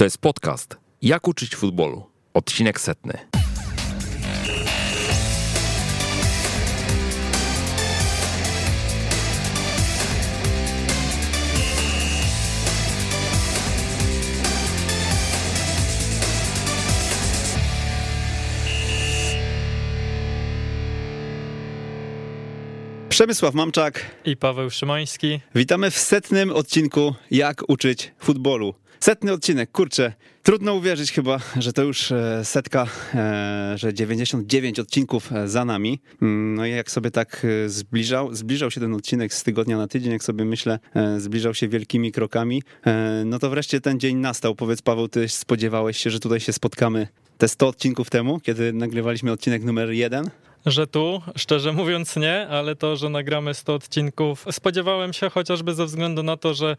To jest podcast Jak uczyć futbolu. Odcinek setny. Przemysław Mamczak. I Paweł Szymański. Witamy w setnym odcinku Jak uczyć futbolu. Setny odcinek, kurczę, trudno uwierzyć chyba, że to już e, setka, e, że 99 odcinków e, za nami. Mm, no i jak sobie tak zbliżał, zbliżał się ten odcinek z tygodnia na tydzień, jak sobie myślę, zbliżał się wielkimi krokami, no to wreszcie ten dzień nastał. Powiedz Paweł, ty spodziewałeś się, że tutaj się spotkamy te 100 odcinków temu, kiedy nagrywaliśmy odcinek numer jeden? Że tu, szczerze mówiąc nie, ale to, że nagramy 100 odcinków, spodziewałem się chociażby ze względu na to, że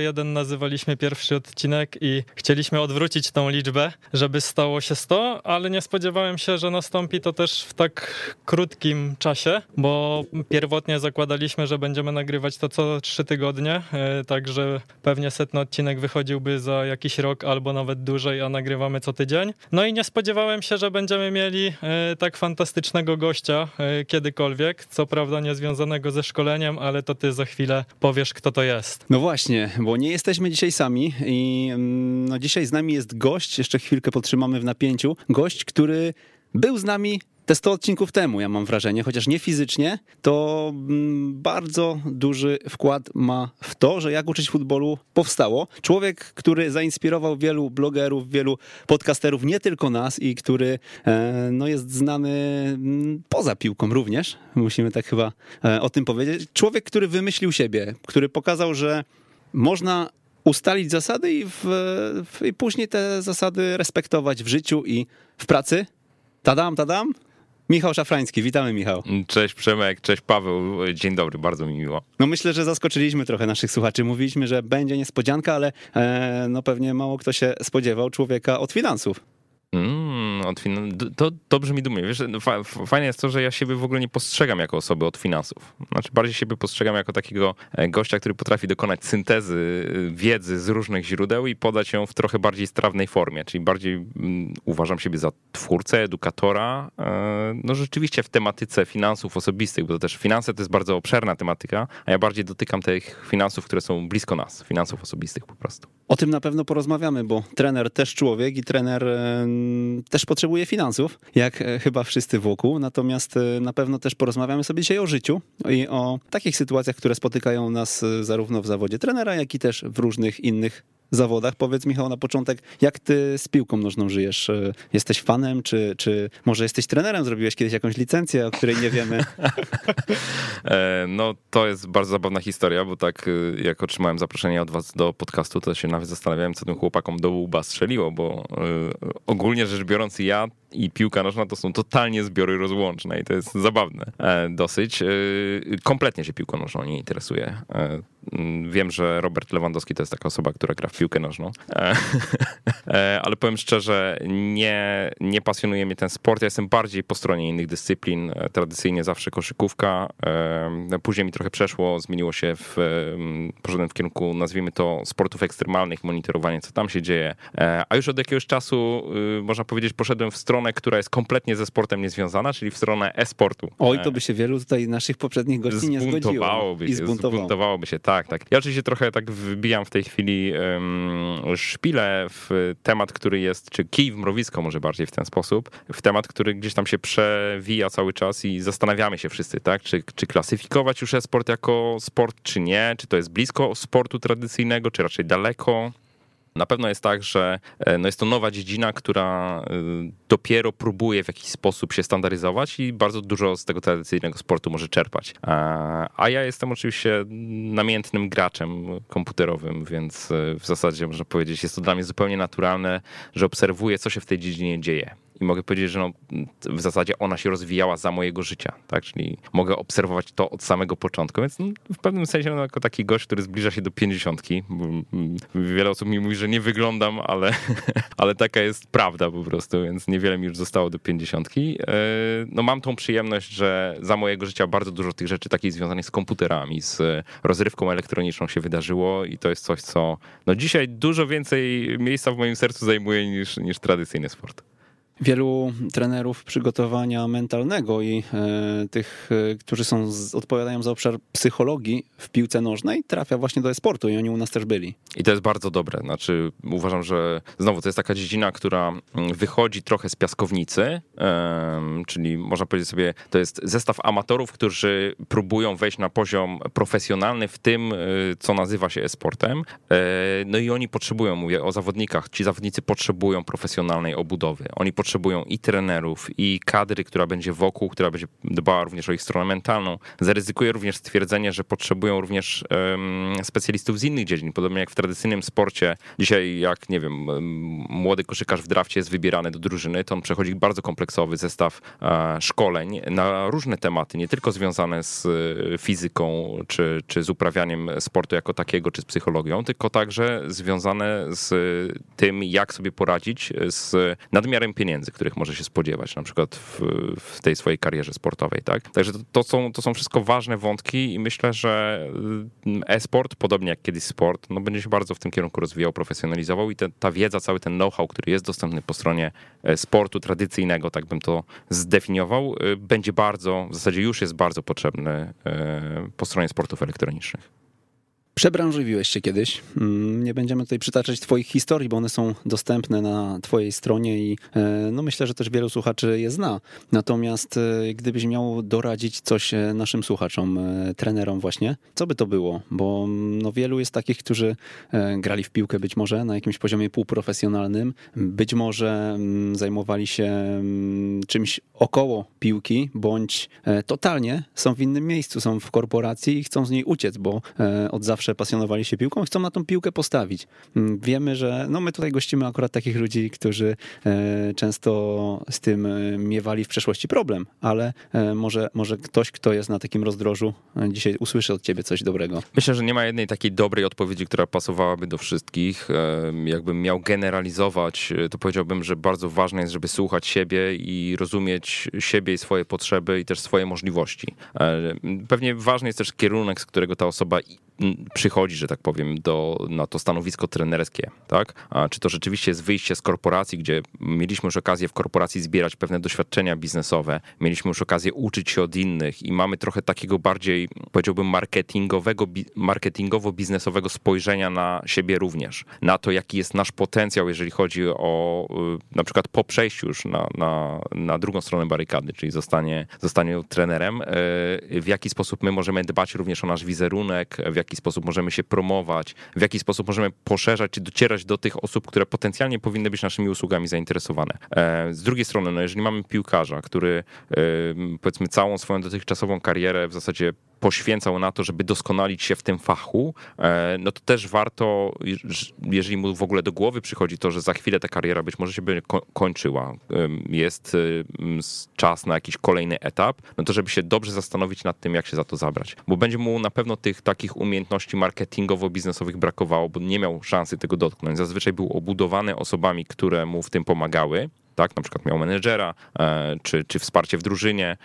001 nazywaliśmy pierwszy odcinek i chcieliśmy odwrócić tą liczbę, żeby stało się 100, ale nie spodziewałem się, że nastąpi to też w tak krótkim czasie, bo pierwotnie zakładaliśmy, że będziemy nagrywać to co 3 tygodnie, e, także pewnie setny odcinek wychodziłby za jakiś rok albo nawet dłużej, a nagrywamy co tydzień. No i nie spodziewałem się, że będziemy mieli e, tak fantastyczne gościa e, kiedykolwiek, co prawda nie związanego ze szkoleniem, ale to ty za chwilę powiesz, kto to jest. No właśnie, bo nie jesteśmy dzisiaj sami i mm, no dzisiaj z nami jest gość, jeszcze chwilkę potrzymamy w napięciu, gość, który był z nami te 100 odcinków temu, ja mam wrażenie, chociaż nie fizycznie, to mm, bardzo duży wkład ma w to, że jak uczyć futbolu powstało. Człowiek, który zainspirował wielu blogerów, wielu podcasterów, nie tylko nas i który e, no, jest znany mm, poza piłką również, musimy tak chyba e, o tym powiedzieć. Człowiek, który wymyślił siebie, który pokazał, że można ustalić zasady i, w, i później te zasady respektować w życiu i w pracy. Tadam, tadam. Michał Szafrański, witamy Michał. Cześć Przemek, cześć Paweł, dzień dobry, bardzo mi miło. No myślę, że zaskoczyliśmy trochę naszych słuchaczy. Mówiliśmy, że będzie niespodzianka, ale e, no pewnie mało kto się spodziewał człowieka od finansów. Mm, od fin- to dobrze mi dumie. Wiesz, fa fajne jest to, że ja siebie w ogóle nie postrzegam jako osoby od finansów. Znaczy bardziej siebie postrzegam jako takiego e, gościa, który potrafi dokonać syntezy e, wiedzy z różnych źródeł i podać ją w trochę bardziej strawnej formie. Czyli bardziej mm, uważam siebie za twórcę, edukatora. E, no rzeczywiście w tematyce finansów osobistych, bo to też finanse to jest bardzo obszerna tematyka, a ja bardziej dotykam tych finansów, które są blisko nas, finansów osobistych po prostu. O tym na pewno porozmawiamy, bo trener też człowiek i trener też potrzebuje finansów, jak e, chyba wszyscy wokół. Natomiast e, na pewno też porozmawiamy sobie dzisiaj o życiu i o takich sytuacjach, które spotykają nas e, zarówno w zawodzie trenera, jak i też w różnych innych zawodach. Powiedz Michał na początek, jak ty z piłką nożną żyjesz? Jesteś fanem, czy, czy może jesteś trenerem? Zrobiłeś kiedyś jakąś licencję, o której nie wiemy? No to jest bardzo zabawna historia, bo tak jak otrzymałem zaproszenie od was do podcastu, to się nawet zastanawiałem, co tym chłopakom do łba strzeliło, bo ogólnie rzecz biorąc ja i piłka nożna to są totalnie zbiory rozłączne i to jest zabawne e, dosyć. E, kompletnie się piłką nożną nie interesuje. E, wiem, że Robert Lewandowski to jest taka osoba, która gra w piłkę nożną, ale powiem szczerze, nie, nie pasjonuje mnie ten sport. Ja jestem bardziej po stronie innych dyscyplin. Tradycyjnie zawsze koszykówka. Później mi trochę przeszło, zmieniło się w, poszedłem w kierunku, nazwijmy to, sportów ekstremalnych, monitorowanie, co tam się dzieje. A już od jakiegoś czasu, można powiedzieć, poszedłem w stronę stronę, która jest kompletnie ze sportem niezwiązana, czyli w stronę e-sportu. Oj, to by się wielu tutaj naszych poprzednich gości nie zgodziło. Się, zbuntowałoby się, tak, tak. Ja oczywiście trochę tak wybijam w tej chwili um, szpilę w temat, który jest, czy kij w mrowisko może bardziej w ten sposób, w temat, który gdzieś tam się przewija cały czas i zastanawiamy się wszyscy, tak, czy, czy klasyfikować już e-sport jako sport, czy nie, czy to jest blisko sportu tradycyjnego, czy raczej daleko. Na pewno jest tak, że e, no jest to nowa dziedzina, która e, dopiero próbuje w jakiś sposób się standaryzować i bardzo dużo z tego tradycyjnego sportu może czerpać. A ja jestem oczywiście namiętnym graczem komputerowym, więc e, w zasadzie można powiedzieć, jest to dla mnie zupełnie naturalne, że obserwuję, co się w tej dziedzinie dzieje. I mogę powiedzieć, że no, w zasadzie ona się rozwijała za mojego życia, tak? Czyli mogę obserwować to od samego początku, więc no, w pewnym sensie no, jako taki gość, który zbliża się do pięćdziesiątki. Wiele osób mi mówi, że nie wyglądam, ale, ale taka jest prawda po prostu, więc niewiele mi już zostało do pięćdziesiątki. E, no mam tą przyjemność, że za mojego życia bardzo dużo tych rzeczy takich związanych z komputerami, z rozrywką elektroniczną się wydarzyło i to jest coś, co no dzisiaj dużo więcej miejsca w moim sercu zajmuje niż, niż tradycyjny sport wielu trenerów przygotowania mentalnego i e, tych, e, którzy są odpowiadają za obszar psychologii w piłce nożnej, trafia właśnie do e-sportu i oni u nas też byli. I to jest bardzo dobre. Znaczy, uważam, że znowu to jest taka dziedzina, która mm, wychodzi trochę z piaskownicy, czyli można powiedzieć sobie, to jest zestaw amatorów, którzy próbują wejść na poziom profesjonalny w tym, e, co nazywa się e-sportem. No i oni potrzebują, mówię o zawodnikach, ci zawodnicy potrzebują profesjonalnej obudowy. Oni potrzebują potrzebują i trenerów, i kadry, która będzie wokół, która będzie dbała również o ich stronę mentalną. Zaryzykuję również stwierdzenie, że potrzebują również specjalistów z innych dziedzin. Podobnie jak w tradycyjnym sporcie, dzisiaj jak, nie wiem, młody koszykarz w drafcie jest wybierany do drużyny, to on przechodzi bardzo kompleksowy zestaw e, szkoleń na różne tematy, nie tylko związane z e, fizyką, czy, czy z uprawianiem sportu jako takiego, czy z psychologią, tylko także związane z tym, jak sobie poradzić z nadmiarem pieniędzy pieniędzy, których może się spodziewać, na przykład w, w tej swojej karierze sportowej, tak? Także to, to, są, to są wszystko ważne wątki i myślę, że mm, e-sport, podobnie jak kiedyś sport, no będzie się bardzo w tym kierunku rozwijał, profesjonalizował i te, ta wiedza, cały ten know-how, który jest dostępny po stronie e, sportu tradycyjnego, tak bym to zdefiniował, e, będzie bardzo, w zasadzie już jest bardzo potrzebny e, po stronie sportów elektronicznych. Przebranżowiłeś się kiedyś. Mm, nie będziemy tutaj przytaczać Twoich historii, bo one są dostępne na Twojej stronie i e, no myślę, że też wielu słuchaczy je zna. Natomiast e, gdybyś miał doradzić coś e, naszym słuchaczom, trenerom właśnie, co by to było? Bo mm, no wielu jest takich, którzy grali w piłkę być może na jakimś poziomie półprofesjonalnym, być może mm, zajmowali się czymś około piłki, bądź totalnie są w innym miejscu, są w korporacji i chcą z niej uciec, bo od zawsze zawsze pasjonowali się piłką, chcą na tą piłkę postawić. Mm, wiemy, że no my tutaj gościmy akurat takich ludzi, którzy e, często z tym e, miewali w przeszłości problem, ale e, może, może ktoś, kto jest na takim rozdrożu, dzisiaj usłyszy od ciebie coś dobrego. Myślę, że nie ma jednej takiej dobrej odpowiedzi, która pasowałaby do wszystkich. Jakbym miał generalizować, to powiedziałbym, że bardzo ważne jest, żeby słuchać siebie i rozumieć siebie i swoje potrzeby i też swoje możliwości. Pewnie ważny jest też kierunek, z którego ta osoba przychodzi, że tak powiem, do, na to stanowisko trenerskie, tak? A czy to rzeczywiście jest wyjście z korporacji, gdzie mieliśmy już okazję w korporacji zbierać pewne doświadczenia biznesowe, mieliśmy już okazję uczyć się od innych i mamy trochę takiego bardziej, powiedziałbym, marketingowego, marketingowo-biznesowego spojrzenia na siebie również, na to, jaki jest nasz potencjał, jeżeli chodzi o y, na przykład po przejściu już na, na, na drugą stronę barykady, czyli zostanie, zostanie trenerem, y, w jaki sposób my możemy dbać również o nasz wizerunek, w jaki jaki sposób możemy się promować, w jaki sposób możemy poszerzać czy docierać do tych osób, które potencjalnie powinny być naszymi usługami zainteresowane. E, z drugiej strony, no jeżeli mamy piłkarza, który e, powiedzmy całą swoją dotychczasową karierę w zasadzie poświęcał na to, żeby doskonalić się w tym fachu, e, no to też warto, jeżeli mu w ogóle do głowy przychodzi to, że za chwilę ta kariera być może się będzie kończyła, jest czas na jakiś kolejny etap, no to żeby się dobrze zastanowić nad tym, jak się za to zabrać. Bo będzie mu na pewno tych takich umiejętności marketingowo-biznesowych brakowało, bo nie miał szansy tego dotknąć. Zazwyczaj był obudowany osobami, które mu w tym pomagały tak? Na przykład miał menedżera, e, czy, czy wsparcie w drużynie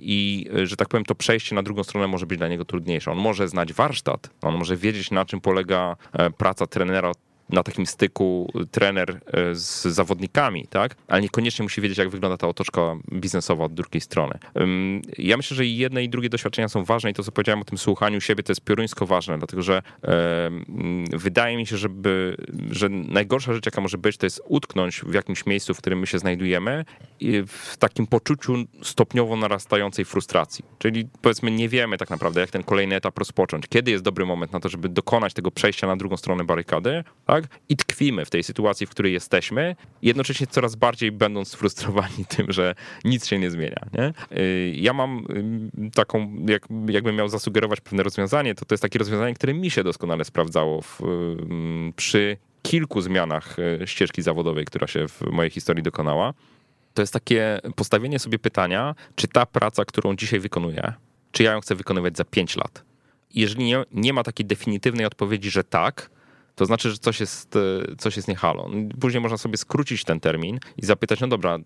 i, że tak powiem, to przejście na drugą stronę może być dla niego trudniejsze. On może znać warsztat, on może wiedzieć, na czym polega e, praca trenera na takim styku trener e, z zawodnikami, tak? Ale niekoniecznie musi wiedzieć, jak wygląda ta otoczka biznesowa od drugiej strony. Ja myślę, że jedne i drugie doświadczenia są ważne i to, co powiedziałem o tym słuchaniu siebie, to jest pioruńsko ważne, dlatego że wydaje mi się, żeby, że najgorsza rzecz, jaka może być, to jest utknąć w jakimś miejscu, w którym my się znajdujemy w takim poczuciu stopniowo narastającej frustracji. Czyli powiedzmy, nie wiemy tak naprawdę, jak ten kolejny etap rozpocząć. Kiedy jest dobry moment na to, żeby dokonać tego przejścia na drugą stronę barykady, tak? I tkwimy w tej sytuacji, w której jesteśmy, jednocześnie coraz bardziej będąc sfrustrowani tym, że nic się nie zmienia. Nie? Y, ja mam y, taką, jak, jakbym miał zasugerować pewne rozwiązanie, to to jest takie rozwiązanie, które mi się doskonale sprawdzało w, y, przy kilku zmianach e, ścieżki zawodowej, która się w mojej historii dokonała, to jest takie postawienie sobie pytania, czy ta praca, którą dzisiaj wykonuję, czy ja ją chcę wykonywać za 5 lat. Jeżeli nie, nie ma takiej definitywnej odpowiedzi, że tak, to znaczy, że coś jest, e, coś jest niehalo. Później można sobie skrócić ten termin i zapytać, no dobra,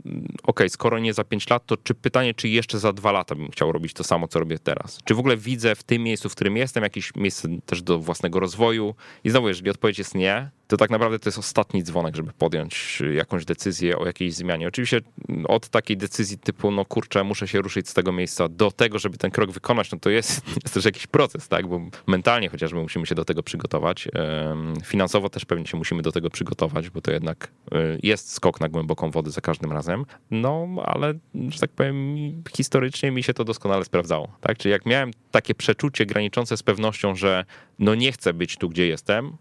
ok, skoro nie za 5 lat, to czy pytanie, czy jeszcze za 2 lata bym chciał robić to samo, co robię teraz? Czy w ogóle widzę w tym miejscu, w którym jestem, jakieś miejsce też do własnego rozwoju? I znowu, jeżeli odpowiedź jest nie, to tak naprawdę to jest ostatni dzwonek, żeby podjąć jakąś decyzję o jakiejś zmianie. Oczywiście od takiej decyzji typu, no kurczę, muszę się ruszyć z tego miejsca do tego, żeby ten krok wykonać, no to jest, jest też jakiś proces, tak, bo mentalnie chociażby musimy się do tego przygotować. Finansowo też pewnie się musimy do tego przygotować, bo to jednak y, jest skok na głęboką wodę za każdym razem. No, ale, że tak powiem, historycznie mi się to doskonale sprawdzało, tak, czyli jak miałem takie przeczucie graniczące z pewnością, że no nie chcę być tu, gdzie jestem,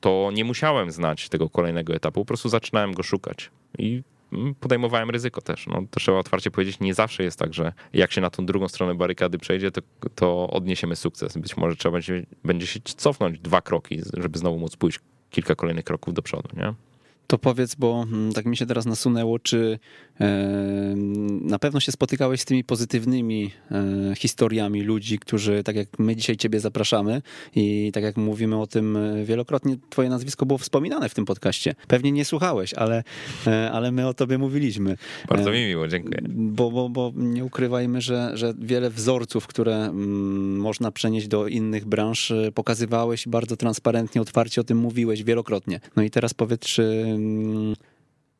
to nie musiałem znać tego kolejnego etapu, po prostu zaczynałem go szukać. I mm, podejmowałem ryzyko też. No, to trzeba otwarcie powiedzieć, nie zawsze jest tak, że jak się na tą drugą stronę barykady przejdzie, to, to odniesiemy sukces. Być może trzeba będzie, będzie się cofnąć dwa kroki, żeby znowu móc pójść kilka kolejnych kroków do przodu, nie? To powiedz, bo mm, tak mi się teraz nasunęło, czy na pewno się spotykałeś z tymi pozytywnymi e, historiami ludzi, którzy, tak jak my dzisiaj Ciebie zapraszamy i tak jak mówimy o tym e, wielokrotnie, Twoje nazwisko było wspominane w tym podcaście. Pewnie nie słuchałeś, ale, e, ale my o Tobie mówiliśmy. Bardzo mi miło, dziękuję. Bo, bo, bo nie ukrywajmy, że, że wiele wzorców, które mm, można przenieść do innych branż, pokazywałeś bardzo transparentnie, otwarcie o tym mówiłeś wielokrotnie. No i teraz powiedz, czy mm,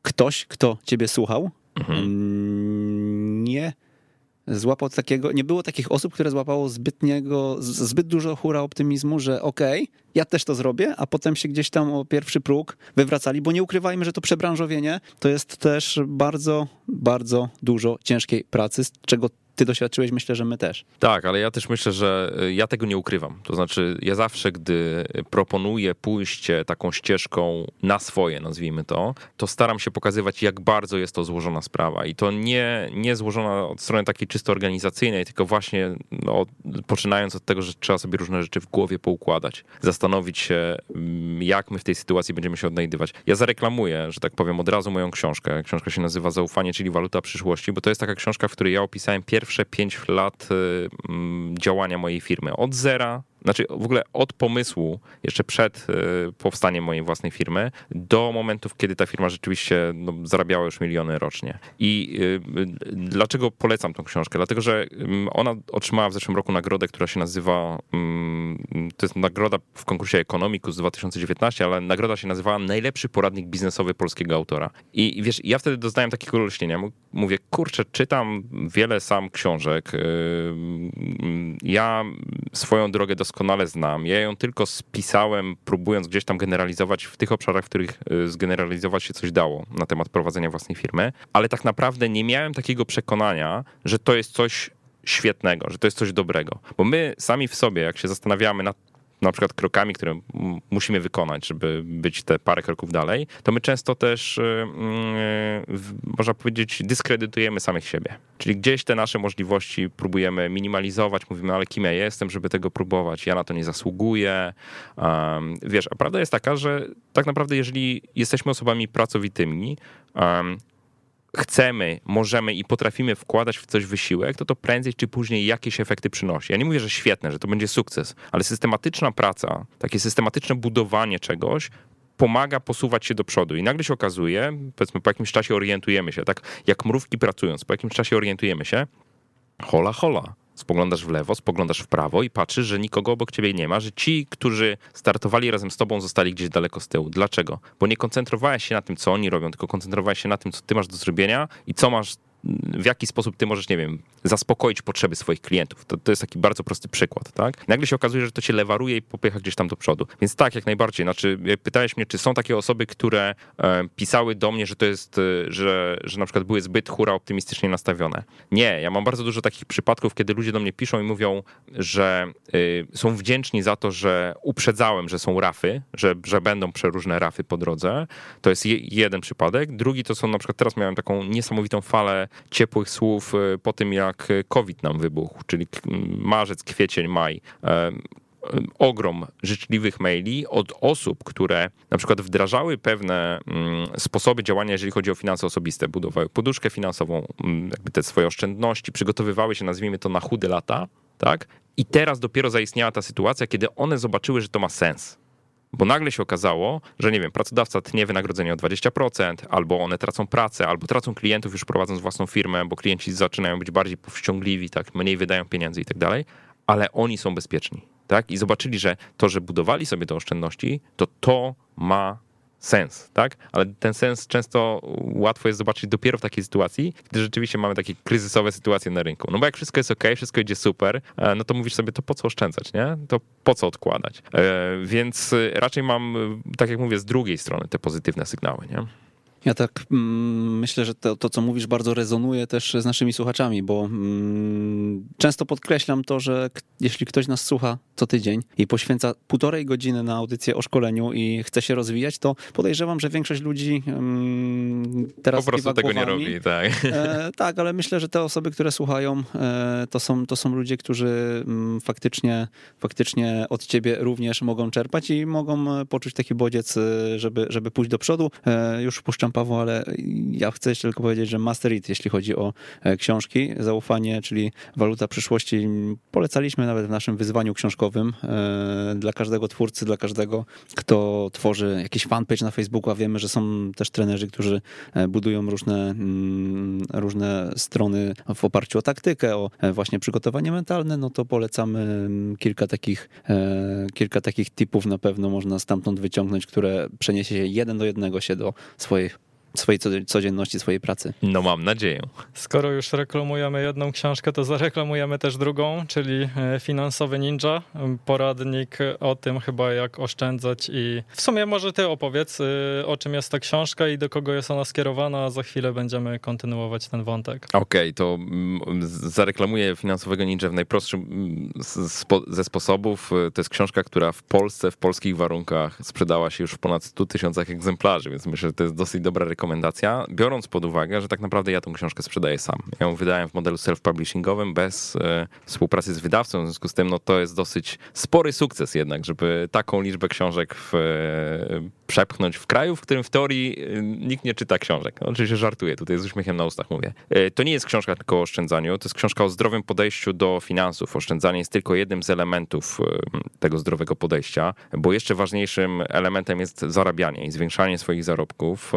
ktoś, kto Ciebie słuchał, Mhm. Nie złapał takiego, nie było takich osób, które złapało zbytniego, zbyt dużo hura optymizmu, że okej, okay, ja też to zrobię, a potem się gdzieś tam o pierwszy próg wywracali, bo nie ukrywajmy, że to przebranżowienie to jest też bardzo, bardzo dużo ciężkiej pracy, z czego ty doświadczyłeś, myślę, że my też. Tak, ale ja też myślę, że y, ja tego nie ukrywam. To znaczy, ja zawsze, gdy proponuję pójście taką ścieżką na swoje, nazwijmy to, to staram się pokazywać, jak bardzo jest to złożona sprawa. I to nie, nie złożona od strony takiej czysto organizacyjnej, tylko właśnie no, poczynając od tego, że trzeba sobie różne rzeczy w głowie poukładać, zastanowić się, mm, jak my w tej sytuacji będziemy się odnajdywać. Ja zareklamuję, że tak powiem, od razu moją książkę. Książka się nazywa Zaufanie, czyli waluta przyszłości, bo to jest taka książka, w której ja opisałem pierwszy pierwsze pięć lat y, działania mojej firmy. Od zera znaczy w ogóle od pomysłu, jeszcze przed y, powstaniem mojej własnej firmy, do momentów, kiedy ta firma rzeczywiście no, zarabiała już miliony rocznie. I y, dlaczego polecam tą książkę? Dlatego, że mm, ona otrzymała w zeszłym roku nagrodę, która się nazywa, mm, to jest nagroda w konkursie Economicus 2019, ale nagroda się nazywała Najlepszy poradnik biznesowy polskiego autora. I wiesz, ja wtedy doznałem takiego olśnienia. Mówię, kurczę, czytam wiele sam książek. Y, mm, ja swoją drogę do doskonale znam. Ja ją tylko spisałem, próbując gdzieś tam generalizować w tych obszarach, w których y, zgeneralizować się coś dało na temat prowadzenia własnej firmy, ale tak naprawdę nie miałem takiego przekonania, że to jest coś świetnego, że to jest coś dobrego. Bo my sami w sobie, jak się zastanawiamy nad na przykład krokami, które musimy wykonać, żeby być te parę kroków dalej, to my często też, y, y, można powiedzieć, dyskredytujemy samych siebie. Czyli gdzieś te nasze możliwości próbujemy minimalizować, mówimy, ale kim ja jestem, żeby tego próbować, ja na to nie zasługuję. Wiesz, a prawda jest taka, że tak naprawdę, jeżeli jesteśmy osobami pracowitymi, chcemy, możemy i potrafimy wkładać w coś wysiłek, to to prędzej czy później jakieś efekty przynosi. Ja nie mówię, że świetne, że to będzie sukces, ale systematyczna praca, takie systematyczne budowanie czegoś pomaga posuwać się do przodu. I nagle się okazuje, powiedzmy po jakimś czasie orientujemy się, tak jak mrówki pracując, po jakimś czasie orientujemy się, hola, hola, Spoglądasz w lewo, spoglądasz w prawo i patrzysz, że nikogo obok ciebie nie ma, że ci, którzy startowali razem z tobą, zostali gdzieś daleko z tyłu. Dlaczego? Bo nie koncentrowałeś się na tym, co oni robią, tylko koncentrowałeś się na tym, co ty masz do zrobienia i co masz w jaki sposób ty możesz, nie wiem, zaspokoić potrzeby swoich klientów. To, to jest taki bardzo prosty przykład, tak? Nagle się okazuje, że to cię lewaruje i popycha gdzieś tam do przodu. Więc tak, jak najbardziej. Znaczy, pytałeś mnie, czy są takie osoby, które e, pisały do mnie, że to jest, e, że, że na przykład były zbyt hura optymistycznie nastawione. Nie, ja mam bardzo dużo takich przypadków, kiedy ludzie do mnie piszą i mówią, że e, są wdzięczni za to, że uprzedzałem, że są rafy, że, że będą przeróżne rafy po drodze. To jest je, jeden przypadek. Drugi to są na przykład, teraz miałem taką niesamowitą falę ciepłych słów e, po tym, jak COVID nam wybuchł, czyli marzec, kwiecień, maj. E, ogrom życzliwych maili od osób, które na przykład wdrażały pewne sposoby działania, jeżeli chodzi o finanse osobiste, budowały poduszkę finansową, jakby te swoje oszczędności, przygotowywały się, nazwijmy to, na chude lata, tak? I teraz dopiero zaistniała ta sytuacja, kiedy one zobaczyły, że to ma sens. Bo nagle się okazało, że nie wiem, pracodawca tnie wynagrodzenie o 20%, albo one tracą pracę, albo tracą klientów już prowadząc własną firmę, bo klienci zaczynają być bardziej powściągliwi, tak, mniej wydają pieniędzy i tak dalej, ale oni są bezpieczni, tak? I zobaczyli, że to, że budowali sobie te oszczędności, to to ma sens, tak? Ale ten sens często łatwo jest zobaczyć dopiero w takiej sytuacji, gdy rzeczywiście mamy takie kryzysowe sytuacje na rynku. No bo jak wszystko jest ok, wszystko idzie super, e, no to mówisz sobie, to po co oszczędzać, nie? To po co odkładać? E, więc raczej mam, tak jak mówię, z drugiej strony te pozytywne sygnały, nie? Ja tak mm, myślę, że to, to, co mówisz, bardzo rezonuje też z naszymi słuchaczami, bo mm, często podkreślam to, że jeśli ktoś nas słucha co tydzień i poświęca półtorej godziny na audycję o szkoleniu i chce się rozwijać, to podejrzewam, że większość ludzi mm, teraz po prostu tego głowami. nie robi, tak. E, tak, ale myślę, że te osoby, które słuchają, e, to, są, to są ludzie, którzy faktycznie, faktycznie od ciebie również mogą czerpać i mogą poczuć taki bodziec, e, żeby, żeby pójść do przodu. E, już puszczam Paweł, ale ja chcę jeszcze tylko powiedzieć, że Master It, jeśli chodzi o e, książki, zaufanie, czyli waluta przyszłości, polecaliśmy nawet w naszym wyzwaniu książkowym e, dla każdego twórcy, dla każdego, kto tworzy jakiś fanpage na Facebooku, a wiemy, że są też trenerzy, którzy e, budują różne, mm, różne strony w oparciu o taktykę, o właśnie przygotowanie mentalne, no to polecamy mm, kilka takich, kilka takich tipów na pewno można stamtąd wyciągnąć, które przeniesie się jeden do jednego się do swoich swojej codzienności, swojej pracy. No mam nadzieję. Skoro już reklamujemy jedną książkę, to zareklamujemy też drugą, czyli e, Finansowy Ninja, poradnik o tym chyba jak oszczędzać i w sumie może ty opowiedz e, o czym jest ta książka i do kogo jest ona skierowana, a za chwilę będziemy kontynuować ten wątek. Okej, okay, to mm, zareklamuję Finansowego Ninja w najprostszym mm, ze sposobów. To jest książka, która w Polsce, w polskich warunkach sprzedała się już w ponad 100 tysiącach egzemplarzy, więc myślę, że to jest dosyć dobra reklama rekomendacja, biorąc pod uwagę, że tak naprawdę ja tę książkę sprzedaję sam. Ja ją wydałem w modelu self-publishingowym bez e, współpracy z wydawcą, w związku z tym no, to jest dosyć spory sukces jednak, żeby taką liczbę książek w, e, przepchnąć w kraju, w którym w teorii e, nikt nie czyta książek. No, oczywiście żartuję, tutaj z uśmiechem na ustach mówię. To nie jest książka tylko o oszczędzaniu, to jest książka o zdrowym podejściu do finansów. Oszczędzanie jest tylko jednym z elementów tego zdrowego podejścia, bo jeszcze ważniejszym elementem jest zarabianie i zwiększanie swoich zarobków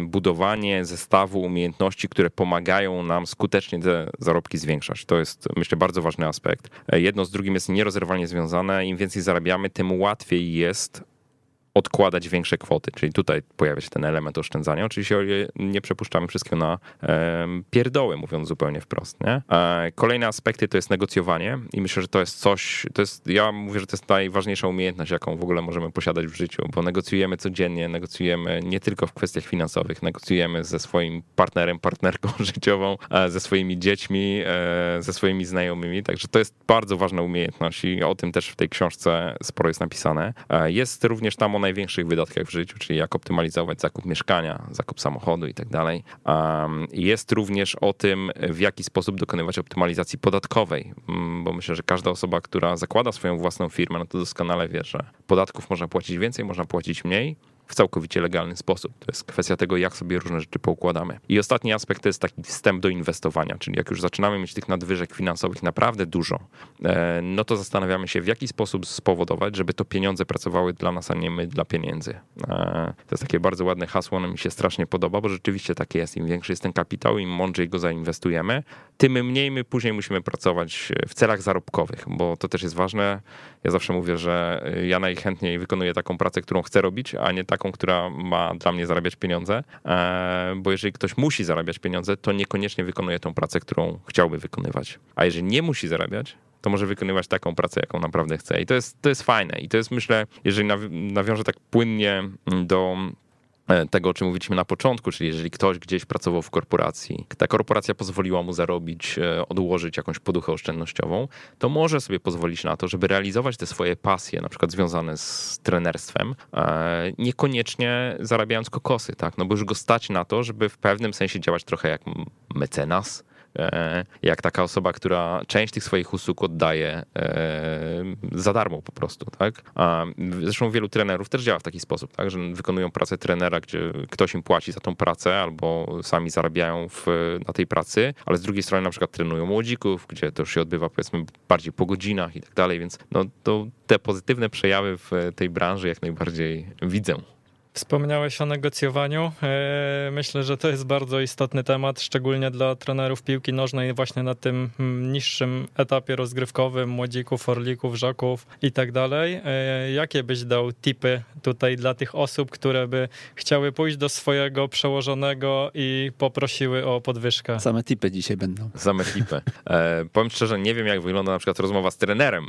budowanie zestawu umiejętności, które pomagają nam skutecznie te zarobki zwiększać. To jest, myślę, bardzo ważny aspekt. Jedno z drugim jest nierozerwalnie związane. Im więcej zarabiamy, tym łatwiej jest odkładać większe kwoty, czyli tutaj pojawia się ten element oszczędzania. Oczywiście nie przepuszczamy wszystkiego na pierdoły, mówiąc zupełnie wprost. Nie? E, kolejne aspekty to jest negocjowanie i myślę, że to jest coś, to jest, ja mówię, że to jest najważniejsza umiejętność, jaką w ogóle możemy posiadać w życiu, bo negocjujemy codziennie, negocjujemy nie tylko w kwestiach finansowych, negocjujemy ze swoim partnerem, partnerką życiową, e, ze swoimi dziećmi, e, ze swoimi znajomymi, także to jest bardzo ważna umiejętność i o tym też w tej książce sporo jest napisane. Jest również tam ona największych wydatkach w życiu, czyli jak optymalizować zakup mieszkania, zakup samochodu i tak dalej. Jest również o tym, w jaki sposób dokonywać optymalizacji podatkowej, mm, bo myślę, że każda osoba, która zakłada swoją własną firmę, no to doskonale wie, że podatków można płacić więcej, można płacić mniej w całkowicie legalny sposób. To jest kwestia tego, jak sobie różne rzeczy poukładamy. I ostatni aspekt to jest taki wstęp do inwestowania, czyli jak już zaczynamy mieć tych nadwyżek finansowych naprawdę dużo, e, no to zastanawiamy się, w jaki sposób spowodować, żeby to pieniądze pracowały dla nas, a nie my dla pieniędzy. E, to jest takie bardzo ładne hasło, ono mi się strasznie podoba, bo rzeczywiście takie jest. Im większy jest ten kapitał, im mądrzej go zainwestujemy, tym mniej my później musimy pracować w celach zarobkowych, bo to też jest ważne. Ja zawsze mówię, że ja najchętniej wykonuję taką pracę, którą chcę robić, a nie tak taką, która ma dla mnie zarabiać pieniądze, e, bo jeżeli ktoś musi zarabiać pieniądze, to niekoniecznie wykonuje tą pracę, którą chciałby wykonywać. A jeżeli nie musi zarabiać, to może wykonywać taką pracę, jaką naprawdę chce. I to jest, to jest fajne. I to jest, myślę, jeżeli nawiążę tak płynnie do tego, o czym mówiliśmy na początku, czyli jeżeli ktoś gdzieś pracował w korporacji, ta korporacja pozwoliła mu zarobić, e, odłożyć jakąś poduchę oszczędnościową, to może sobie pozwolić na to, żeby realizować te swoje pasje, na przykład związane z trenerstwem, e, niekoniecznie zarabiając kokosy, tak? No bo już go stać na to, żeby w pewnym sensie działać trochę jak mecenas, e, jak taka osoba, która część tych swoich usług oddaje e, za darmo po prostu, tak? A zresztą wielu trenerów też działa w taki sposób, tak? Że wykonują pracę trenera, gdzie ktoś im płaci za tą pracę albo sami zarabiają w, na tej pracy, ale z drugiej strony na przykład trenują młodzików, gdzie to już się odbywa powiedzmy bardziej po godzinach i tak dalej, więc no, to te pozytywne przejawy w tej branży jak najbardziej widzę. Wspomniałeś o negocjowaniu. E, myślę, że to jest bardzo istotny temat, szczególnie dla trenerów piłki nożnej, właśnie na tym mm, niższym etapie rozgrywkowym, młodzików, orlików, żaków i tak dalej. E, jakie byś dał tipy tutaj dla tych osób, które by chciały pójść do swojego przełożonego i poprosiły o podwyżkę? Same tipy dzisiaj będą. Same tipy. E, powiem szczerze, nie wiem, jak wygląda na przykład rozmowa z trenerem,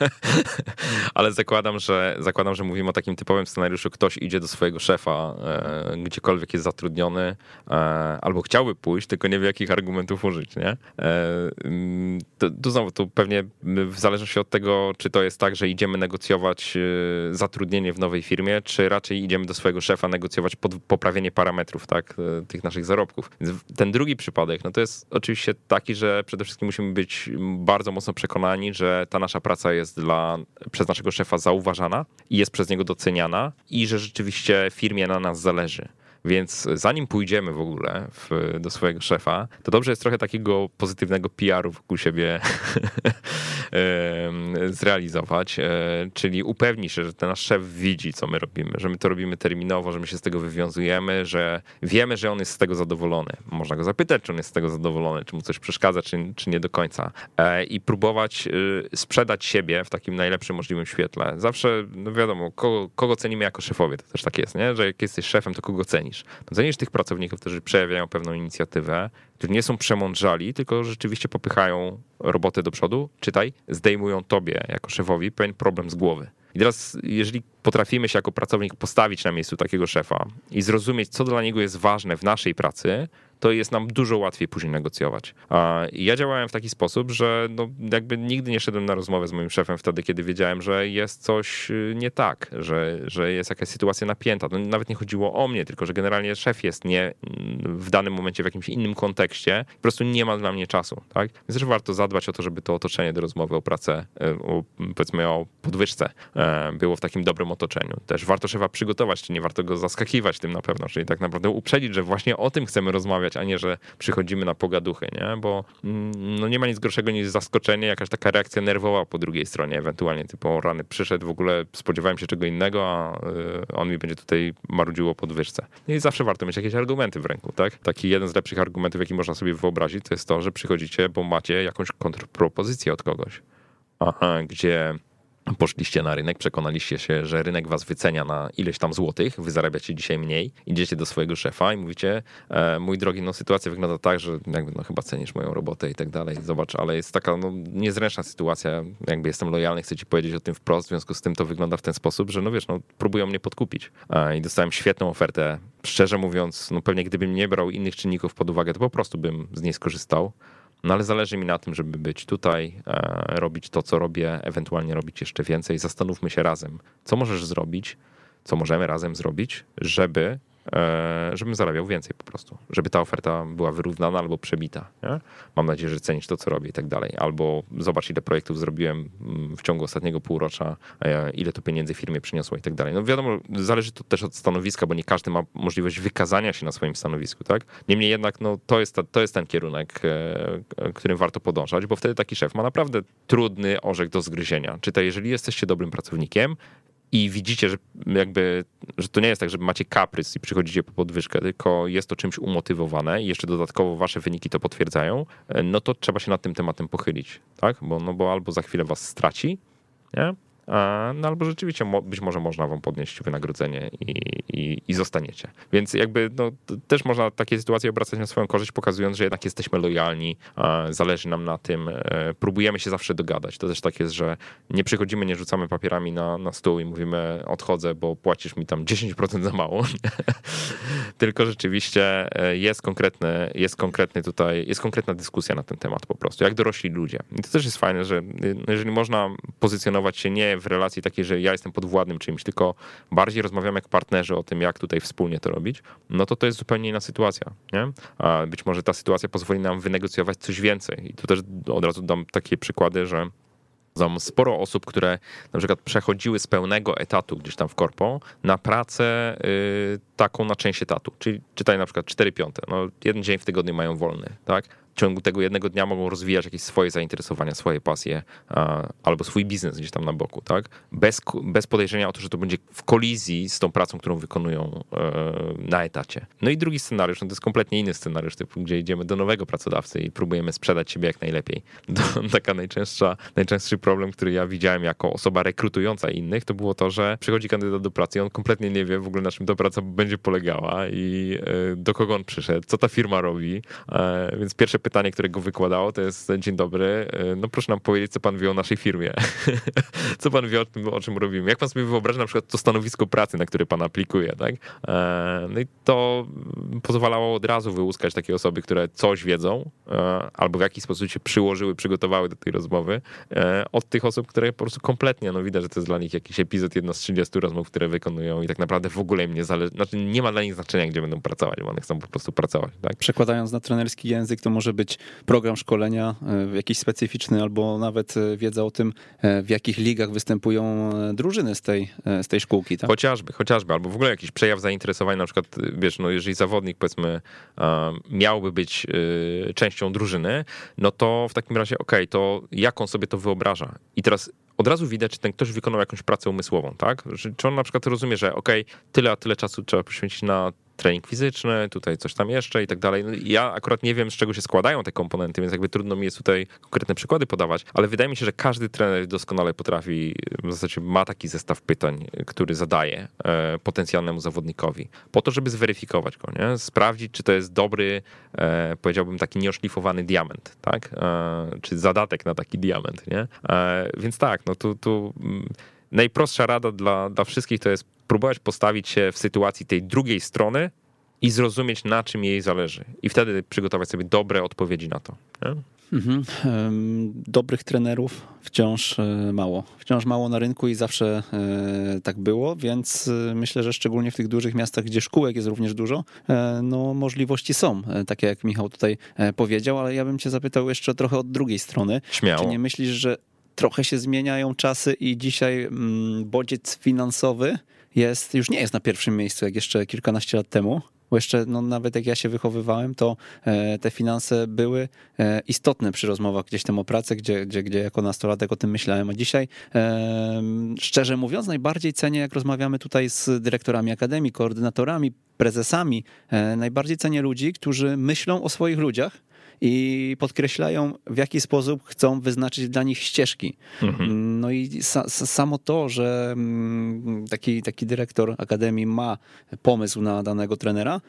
ale zakładam, że zakładam, że mówimy o takim typowym scenariuszu, ktoś idzie do swojego szefa, e, gdziekolwiek jest zatrudniony, e, albo chciałby pójść, tylko nie wie, jakich argumentów użyć, nie? E, to, to znowu, to pewnie w zależności od tego, czy to jest tak, że idziemy negocjować zatrudnienie w nowej firmie, czy raczej idziemy do swojego szefa negocjować pod, poprawienie parametrów, tak, tych naszych zarobków. Ten drugi przypadek, no to jest oczywiście taki, że przede wszystkim musimy być bardzo mocno przekonani, że ta nasza praca jest dla, przez naszego szefa zauważana i jest przez niego doceniana i że rzeczywiście firmie na nas zależy. Więc zanim pójdziemy w ogóle w, do swojego szefa, to dobrze jest trochę takiego pozytywnego PR-u wokół siebie zrealizować, e, czyli upewnić się, że ten nasz szef widzi, co my robimy, że my to robimy terminowo, że my się z tego wywiązujemy, że wiemy, że on jest z tego zadowolony. Można go zapytać, czy on jest z tego zadowolony, czy mu coś przeszkadza, czy, czy nie do końca. E, I próbować y, sprzedać siebie w takim najlepszym możliwym świetle. Zawsze, no wiadomo, kogo, kogo cenimy jako szefowie, to też tak jest, nie? że jak jesteś szefem, to kogo cenisz? Cenisz. No cenisz tych pracowników, którzy przejawiają pewną inicjatywę, którzy nie są przemądrzali, tylko rzeczywiście popychają robotę do przodu, czytaj, zdejmują tobie jako szefowi pewien problem z głowy. I teraz, jeżeli potrafimy się jako pracownik postawić na miejscu takiego szefa i zrozumieć, co dla niego jest ważne w naszej pracy, to jest nam dużo łatwiej później negocjować. Ja działałem w taki sposób, że no jakby nigdy nie szedłem na rozmowę z moim szefem wtedy, kiedy wiedziałem, że jest coś y, nie tak, że, że jest jakaś sytuacja napięta. No, nawet nie chodziło o mnie, tylko że generalnie szef jest nie w danym momencie w jakimś innym kontekście, po prostu nie ma dla mnie czasu. Tak? Więc też warto zadbać o to, żeby to otoczenie do rozmowy o pracę, y, o, powiedzmy o podwyżce, e, było w takim dobrym otoczeniu. Też warto szefa przygotować, czy nie warto go zaskakiwać tym na pewno, czyli tak naprawdę uprzedzić, że właśnie o tym chcemy rozmawiać, rozmawiać, a nie, że przychodzimy na pogaduchy, nie? Bo mm, no nie ma nic gorszego niż zaskoczenie, jakaś taka reakcja nerwowa po drugiej stronie, ewentualnie typu rany przyszedł, w ogóle spodziewałem się czego innego, a y, on mi będzie tutaj marudził o podwyżce. No I zawsze warto mieć jakieś argumenty w ręku, tak? Taki jeden z lepszych argumentów, jaki można sobie wyobrazić, to jest to, że przychodzicie, bo macie jakąś kontrpropozycję od kogoś. Aha, gdzie poszliście na rynek, przekonaliście się, że rynek was wycenia na ileś tam złotych, wy zarabiacie dzisiaj mniej, idziecie do swojego szefa i mówicie, e, mój drogi, no sytuacja wygląda tak, że jakby no chyba cenisz moją robotę i tak dalej, zobacz, ale jest taka no, niezręczna sytuacja, jakby jestem lojalny, chcę ci powiedzieć o tym wprost, w związku z tym to wygląda w ten sposób, że no wiesz, no próbują mnie podkupić. E, i dostałem świetną ofertę, szczerze mówiąc, no pewnie gdybym nie brał innych czynników pod uwagę, to po prostu bym z niej skorzystał, no ale zależy mi na tym, żeby być tutaj, e, robić to, co robię, ewentualnie robić jeszcze więcej. Zastanówmy się razem, co możesz zrobić, co możemy razem zrobić, żeby żebym zarabiał więcej po prostu, żeby ta oferta była wyrównana albo przebita. Nie? Mam nadzieję, że cenisz to, co robię i tak dalej. Albo zobacz, ile projektów zrobiłem mm, w ciągu ostatniego półrocza, e, ile to pieniędzy firmie przyniosło i tak dalej. No wiadomo, zależy to też od stanowiska, bo nie każdy ma możliwość wykazania się na swoim stanowisku, tak? Niemniej jednak, no to jest, ta, to jest ten kierunek, e, którym warto podążać, bo wtedy taki szef ma naprawdę trudny orzech do zgryzienia. Czytaj, jeżeli jesteście dobrym pracownikiem, i widzicie, że jakby, że to nie jest tak, że macie kaprys i przychodzicie po podwyżkę, tylko jest to czymś umotywowane i jeszcze dodatkowo wasze wyniki to potwierdzają, no to trzeba się nad tym tematem pochylić, tak? Bo, no bo albo za chwilę was straci, nie? No albo rzeczywiście być może można wam podnieść wynagrodzenie i, i, i zostaniecie. Więc jakby no, też można takie sytuacje obracać na swoją korzyść, pokazując, że jednak jesteśmy lojalni, zależy nam na tym, e, próbujemy się zawsze dogadać. To też tak jest, że nie przychodzimy, nie rzucamy papierami na, na stół i mówimy odchodzę, bo płacisz mi tam 10% za mało. Tylko rzeczywiście e, jest konkretny, jest konkretny tutaj, jest konkretna dyskusja na ten temat po prostu, jak dorośli ludzie. I to też jest fajne, że no, jeżeli można pozycjonować się nie w relacji takiej, że ja jestem podwładnym czymś, tylko bardziej rozmawiamy jak partnerzy o tym, jak tutaj wspólnie to robić, no to to jest zupełnie inna sytuacja. Nie? A być może ta sytuacja pozwoli nam wynegocjować coś więcej. I tu też od razu dam takie przykłady, że Znam sporo osób, które na przykład przechodziły z pełnego etatu gdzieś tam w korpo na pracę y, taką na część etatu, czyli czytaj na przykład 4 piąte. No, jeden dzień w tygodniu mają wolny, tak? Ciągu tego jednego dnia mogą rozwijać jakieś swoje zainteresowania, swoje pasje albo swój biznes gdzieś tam na boku, tak? Bez, bez podejrzenia o to, że to będzie w kolizji z tą pracą, którą wykonują e, na etacie. No i drugi scenariusz, no to jest kompletnie inny scenariusz, typu, gdzie idziemy do nowego pracodawcy i próbujemy sprzedać siebie jak najlepiej. To, taka najczęstsza, najczęstszy problem, który ja widziałem jako osoba rekrutująca innych, to było to, że przychodzi kandydat do pracy i on kompletnie nie wie w ogóle na czym ta praca będzie polegała i e, do kogo on przyszedł, co ta firma robi, e, więc pierwsze pytanie, które go wykładało, to jest dzień dobry, e, no proszę nam powiedzieć, co pan wie o naszej firmie. co pan wie o tym, o czym robimy. Jak pan sobie wyobraża na przykład to stanowisko pracy, na które pan aplikuje, tak? E, no i to pozwalało od razu wyłuskać takie osoby, które coś wiedzą e, albo w jakiś sposób się przyłożyły, przygotowały do tej rozmowy od tych osób, które po prostu kompletnie, no widać, że to jest dla nich jakiś epizod, jedna z 30 rozmów, które wykonują i tak naprawdę w ogóle im nie zależy, znaczy nie ma dla nich znaczenia, gdzie będą pracować, bo one chcą po prostu pracować, tak? Przekładając na trenerski język, to może być program szkolenia e, jakiś specyficzny, albo nawet e, wiedza o tym, e, w jakich ligach występują drużyny z tej, z tej szkółki. Tak? Chociażby, chociażby, albo w ogóle jakiś przejaw zainteresowania, na przykład, wiesz, no jeżeli zawodnik, powiedzmy, miałby być częścią drużyny, no to w takim razie, okej, okay, to jak on sobie to wyobraża? I teraz od razu widać, czy ten ktoś wykonał jakąś pracę umysłową, tak? Czy on na przykład rozumie, że okej, okay, tyle a tyle czasu trzeba poświęcić na trening fizyczny, tutaj coś tam jeszcze i tak dalej. No, ja akurat nie wiem, z czego się składają te komponenty, więc jakby trudno mi jest tutaj konkretne przykłady podawać, ale wydaje mi się, że każdy trener doskonale potrafi, w zasadzie ma taki zestaw pytań, który zadaje e, potencjalnemu zawodnikowi, po to, żeby zweryfikować go, nie? sprawdzić, czy to jest dobry, e, powiedziałbym, taki nieoszlifowany diament, tak? E, czy zadatek na taki diament, nie? Więc tak, no tu, tu mm, najprostsza rada dla, dla wszystkich to jest próbować postawić się w sytuacji tej drugiej strony i zrozumieć, na czym jej zależy. I wtedy przygotować sobie dobre odpowiedzi na to. Mhm. Dobrych trenerów wciąż e, mało. Wciąż mało na rynku i zawsze e, tak było, więc e, myślę, że szczególnie w tych dużych miastach, gdzie szkółek jest również dużo, no możliwości są, takie jak Michał tutaj powiedział, ale ja bym cię zapytał jeszcze trochę od drugiej strony. Śmiało. Czy nie myślisz, że trochę się zmieniają czasy i dzisiaj mm, bodziec finansowy jest, już nie jest na pierwszym miejscu, jak jeszcze kilkanaście lat temu. Bo jeszcze no, nawet jak ja się wychowywałem, to e, te finanse były e, istotne przy rozmowach gdzieś tam o pracy, gdzie, gdzie, gdzie jako nastolatek o tym myślałem. A dzisiaj, szczerze mówiąc, najbardziej cenię, jak rozmawiamy tutaj z dyrektorami akademii, koordynatorami, prezesami, e, najbardziej cenię ludzi, którzy myślą o swoich ludziach, i podkreślają, w jaki sposób chcą wyznaczyć dla nich ścieżki. Mhm. No i sa, samo to, że mm, taki, taki dyrektor akademii ma pomysł na danego trenera,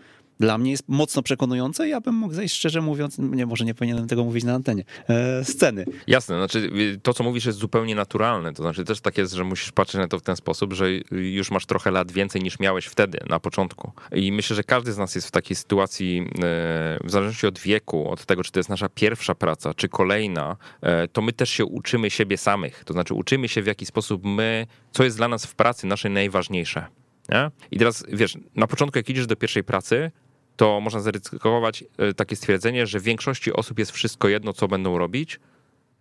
dla mnie jest mocno przekonujące. Ja bym mógł zejść, szczerze mówiąc, nie, może nie powinienem tego mówić na antenie, e, sceny. Jasne, znaczy to, co mówisz, jest zupełnie naturalne. To znaczy też tak jest, że musisz patrzeć na to w ten sposób, że już masz trochę lat więcej niż miałeś wtedy, na początku. I myślę, że każdy z nas jest w takiej sytuacji, e, w zależności od wieku, od tego, czy to jest nasza pierwsza praca, czy kolejna, e, to my też się uczymy siebie samych. To znaczy uczymy się, w jaki sposób my, co jest dla nas w pracy naszej najważniejsze. Nie? I teraz wiesz, na początku, jak idziesz do pierwszej pracy, to można zaryzykować e, takie stwierdzenie, że większości osób jest wszystko jedno, co będą robić.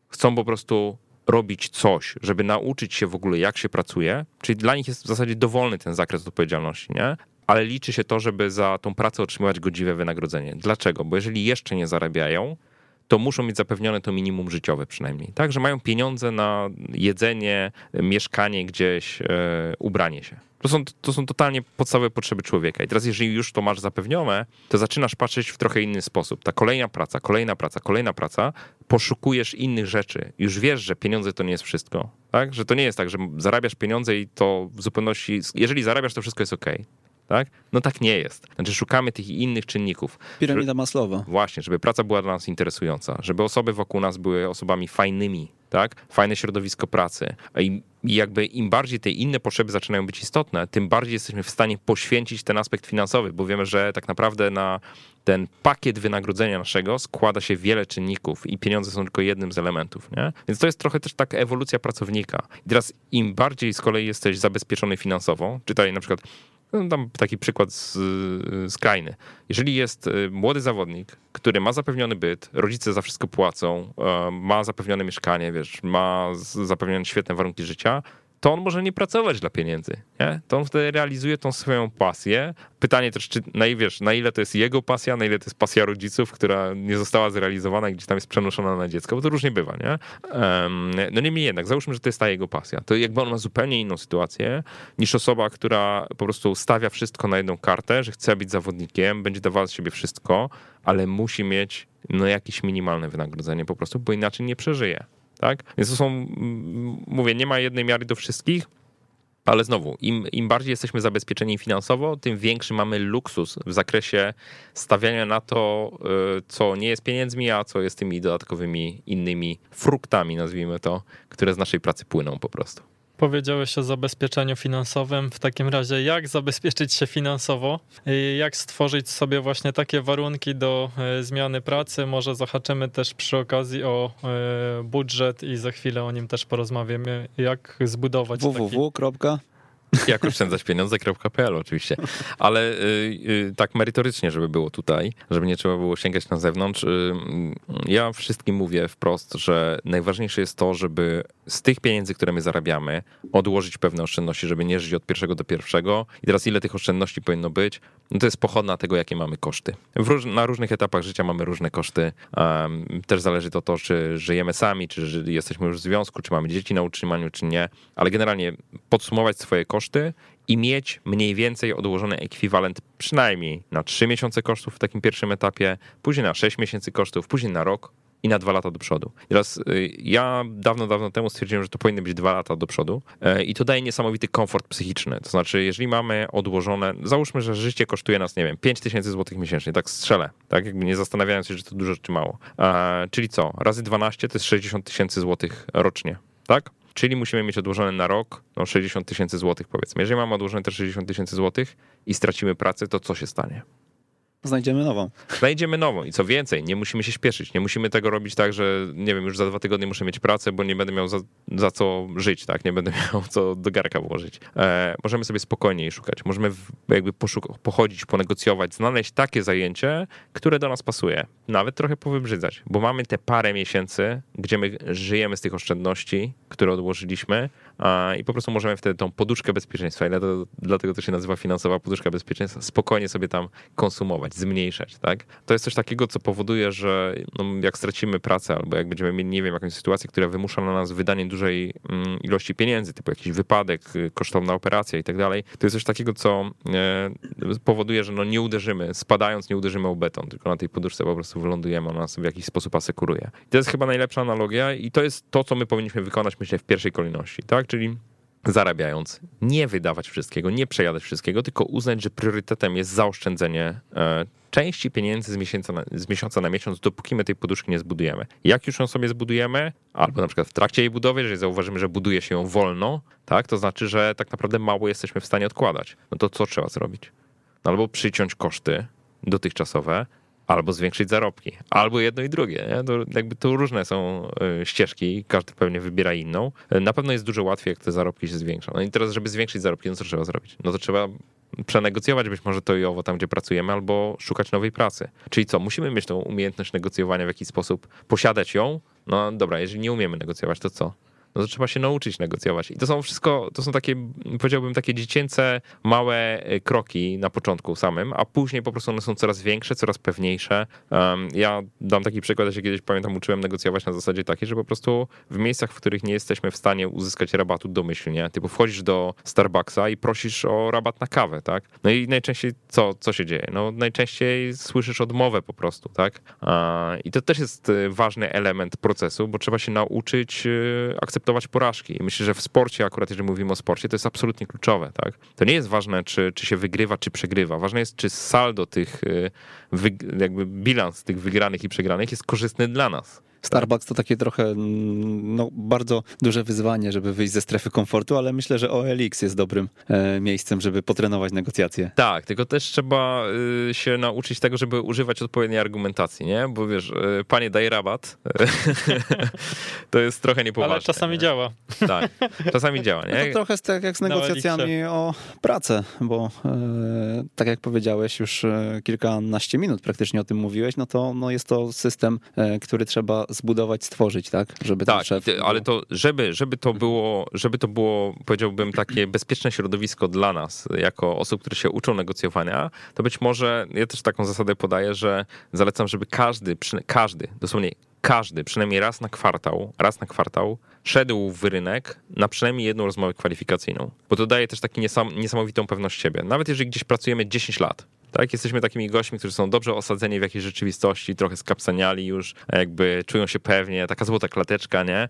Chcą po prostu robić coś, żeby nauczyć się w ogóle, jak się pracuje. Czyli dla nich jest w zasadzie dowolny ten zakres odpowiedzialności, nie? Ale liczy się to, żeby za tą pracę otrzymywać godziwe wynagrodzenie. Dlaczego? Bo jeżeli jeszcze nie zarabiają, to muszą mieć zapewnione to minimum życiowe przynajmniej. Tak, że mają pieniądze na jedzenie, mieszkanie gdzieś, e, ubranie się. To są, to są totalnie podstawowe potrzeby człowieka. I teraz, jeżeli już to masz zapewnione, to zaczynasz patrzeć w trochę inny sposób. Ta kolejna praca, kolejna praca, kolejna praca, poszukujesz innych rzeczy. Już wiesz, że pieniądze to nie jest wszystko. Tak? Że to nie jest tak, że zarabiasz pieniądze i to w zupełności. Jeżeli zarabiasz, to wszystko jest ok. Tak? No tak nie jest. Znaczy szukamy tych innych czynników. Piramida Maslowa. Właśnie, żeby praca była dla nas interesująca, żeby osoby wokół nas były osobami fajnymi, tak? Fajne środowisko pracy. I jakby im bardziej te inne potrzeby zaczynają być istotne, tym bardziej jesteśmy w stanie poświęcić ten aspekt finansowy, bo wiemy, że tak naprawdę na ten pakiet wynagrodzenia naszego składa się wiele czynników i pieniądze są tylko jednym z elementów, nie? Więc to jest trochę też taka ewolucja pracownika. I teraz im bardziej z kolei jesteś zabezpieczony finansowo, czytaj na przykład no, dam taki przykład z, skrajny. Jeżeli jest y, młody zawodnik, który ma zapewniony byt, rodzice za wszystko płacą, e, ma zapewnione mieszkanie, wiesz, ma zapewnione świetne warunki życia, to on może nie pracować dla pieniędzy. Nie? To on wtedy realizuje tą swoją pasję. Pytanie też, czy na, wiesz, na ile to jest jego pasja, na ile to jest pasja rodziców, która nie została zrealizowana i gdzieś tam jest przenoszona na dziecko, bo to różnie bywa, nie? No niemniej jednak, załóżmy, że to jest ta jego pasja. To jakby on ma zupełnie inną sytuację niż osoba, która po prostu stawia wszystko na jedną kartę, że chce być zawodnikiem, będzie dawała z siebie wszystko, ale musi mieć no, jakieś minimalne wynagrodzenie po prostu, bo inaczej nie przeżyje tak? Więc to są, mówię, nie ma jednej miary do wszystkich, ale znowu, im, im bardziej jesteśmy zabezpieczeni finansowo, tym większy mamy luksus w zakresie stawiania na to, y, co nie jest pieniędzmi, a co jest tymi dodatkowymi innymi fruktami, nazwijmy to, które z naszej pracy płyną po prostu. Powiedziałeś o zabezpieczeniu finansowym. W takim razie, jak zabezpieczyć się finansowo? Jak stworzyć sobie właśnie takie warunki do e, zmiany pracy? Może zahaczymy też przy okazji o e, budżet i za chwilę o nim też porozmawiamy. Jak zbudować www. taki... Jak oszczędzać pieniądze.pl oczywiście. Ale y, y, tak merytorycznie, żeby było tutaj, żeby nie trzeba było sięgać na zewnątrz. Y, ja wszystkim mówię wprost, że najważniejsze jest to, żeby z tych pieniędzy, które my zarabiamy, odłożyć pewne oszczędności, żeby nie żyć od pierwszego do pierwszego. I teraz ile tych oszczędności powinno być? No to jest pochodna tego, jakie mamy koszty. Róż, na różnych etapach życia mamy różne koszty. Um, też zależy to, to, czy żyjemy sami, czy jesteśmy już w związku, czy mamy dzieci na utrzymaniu, czy nie. Ale generalnie podsumować swoje koszty i mieć mniej więcej odłożony ekwiwalent przynajmniej na 3 miesiące kosztów w takim pierwszym etapie, później na 6 miesięcy kosztów, później na rok i na dwa lata do przodu. Teraz y, ja dawno, dawno temu stwierdziłem, że to powinny być dwa lata do przodu e, i to daje niesamowity komfort psychiczny. To znaczy, jeżeli mamy odłożone, załóżmy, że życie kosztuje nas, nie wiem, 5 tysięcy złotych miesięcznie, tak strzelę, tak jakby nie zastanawiając się, że to dużo czy mało. E, czyli co? Razy 12 to jest 60 tysięcy złotych rocznie, tak? Czyli musimy mieć odłożone na rok no 60 tysięcy złotych powiedzmy. Jeżeli mamy odłożone te 60 tysięcy złotych i stracimy pracę, to co się stanie? Znajdziemy nową. Znajdziemy nową i co więcej, nie musimy się śpieszyć. Nie musimy tego robić tak, że nie wiem, już za dwa tygodnie muszę mieć pracę, bo nie będę miał za, za co żyć, tak? Nie będę miał co do garka włożyć. E, możemy sobie spokojniej szukać. Możemy jakby pochodzić, ponegocjować, znaleźć takie zajęcie, które do nas pasuje. Nawet trochę powybrzydzać, bo mamy te parę miesięcy, gdzie my żyjemy z tych oszczędności, które odłożyliśmy, i po prostu możemy wtedy tą poduszkę bezpieczeństwa, i dlatego, dlatego to się nazywa finansowa poduszka bezpieczeństwa, spokojnie sobie tam konsumować, zmniejszać, tak? To jest coś takiego, co powoduje, że no, jak stracimy pracę albo jak będziemy mieli, nie wiem, jakąś sytuację, która wymusza na nas wydanie dużej mm, ilości pieniędzy, typu jakiś wypadek, y, kosztowna operacja i tak dalej, to jest coś takiego, co e, powoduje, że no nie uderzymy, spadając nie uderzymy o beton, tylko na tej poduszce po prostu wylądujemy, ona nas w jakiś sposób asekuruje. I to jest chyba najlepsza analogia i to jest to, co my powinniśmy wykonać, myślę, w pierwszej kolejności, tak? Czyli zarabiając, nie wydawać wszystkiego, nie przejadać wszystkiego, tylko uznać, że priorytetem jest zaoszczędzenie e, części pieniędzy z miesiąca, na, z miesiąca na miesiąc, dopóki my tej poduszki nie zbudujemy. Jak już ją sobie zbudujemy, albo na przykład w trakcie jej budowy, jeżeli zauważymy, że buduje się ją wolno, tak, to znaczy, że tak naprawdę mało jesteśmy w stanie odkładać. No to co trzeba zrobić? No albo przyciąć koszty dotychczasowe, albo zwiększyć zarobki, albo jedno i drugie. Nie? To jakby to różne są e, ścieżki, każdy pewnie wybiera inną. E, na pewno jest dużo łatwiej, jak te zarobki się zwiększą. No i teraz, żeby zwiększyć zarobki, no co trzeba zrobić? No to trzeba przenegocjować być może to i owo tam, gdzie pracujemy, albo szukać nowej pracy. Czyli co, musimy mieć tą umiejętność negocjowania w jakiś sposób, posiadać ją. No dobra, jeżeli nie umiemy negocjować, to co? No to trzeba się nauczyć negocjować. I to są wszystko, to są takie, powiedziałbym, takie dziecięce, małe e, kroki na początku samym, a później po prostu one są coraz większe, coraz pewniejsze. Um, ja dam taki przykład, ja się kiedyś pamiętam, uczyłem negocjować na zasadzie takiej, że po prostu w miejscach, w których nie jesteśmy w stanie uzyskać rabatu domyślnie, typu wchodzisz do Starbucksa i prosisz o rabat na kawę, tak? No i najczęściej co, co się dzieje? No najczęściej słyszysz odmowę po prostu, tak? I to też jest e, ważny element procesu, bo trzeba się nauczyć e, akceptować akceptować porażki. I myślę, że w sporcie, akurat jeżeli mówimy o sporcie, to jest absolutnie kluczowe. Tak? To nie jest ważne, czy, czy się wygrywa, czy przegrywa. Ważne jest, czy saldo tych, y, jakby bilans tych wygranych i przegranych jest korzystny dla nas. Starbucks to takie trochę mm, no, bardzo duże wyzwanie, żeby wyjść ze strefy komfortu, ale myślę, że OLX jest dobrym e, miejscem, żeby potrenować negocjacje. Tak, tylko też trzeba y, się nauczyć tego, żeby używać odpowiedniej argumentacji, nie? Bo wiesz, y, panie daj rabat, to jest trochę niepoważne. Ale czasami nie? działa. Tak, czasami działa, No nie? to trochę jest tak jak z negocjacjami o pracę, bo e, tak jak powiedziałeś, już e, kilkanaście minut praktycznie o tym mówiłeś, no to no jest to system, który trzeba zbudować, stworzyć, tak? Żeby Tak, szef... ale to, żeby, żeby to było, żeby to było, powiedziałbym, takie bezpieczne środowisko dla nas, jako osób, które się uczą negocjowania, to być może, ja też taką zasadę podaję, że zalecam, żeby każdy, każdy, dosłownie każdy, przynajmniej raz na kwartał, raz na kwartał szedł w rynek na przynajmniej jedną rozmowę kwalifikacyjną, bo to daje też taką niesamowitą pewność siebie. Nawet jeżeli gdzieś pracujemy 10 lat, tak, jesteśmy takimi gośćmi, którzy są dobrze osadzeni w jakiejś rzeczywistości, trochę skapsaniali już, jakby czują się pewnie, taka złota klateczka, nie?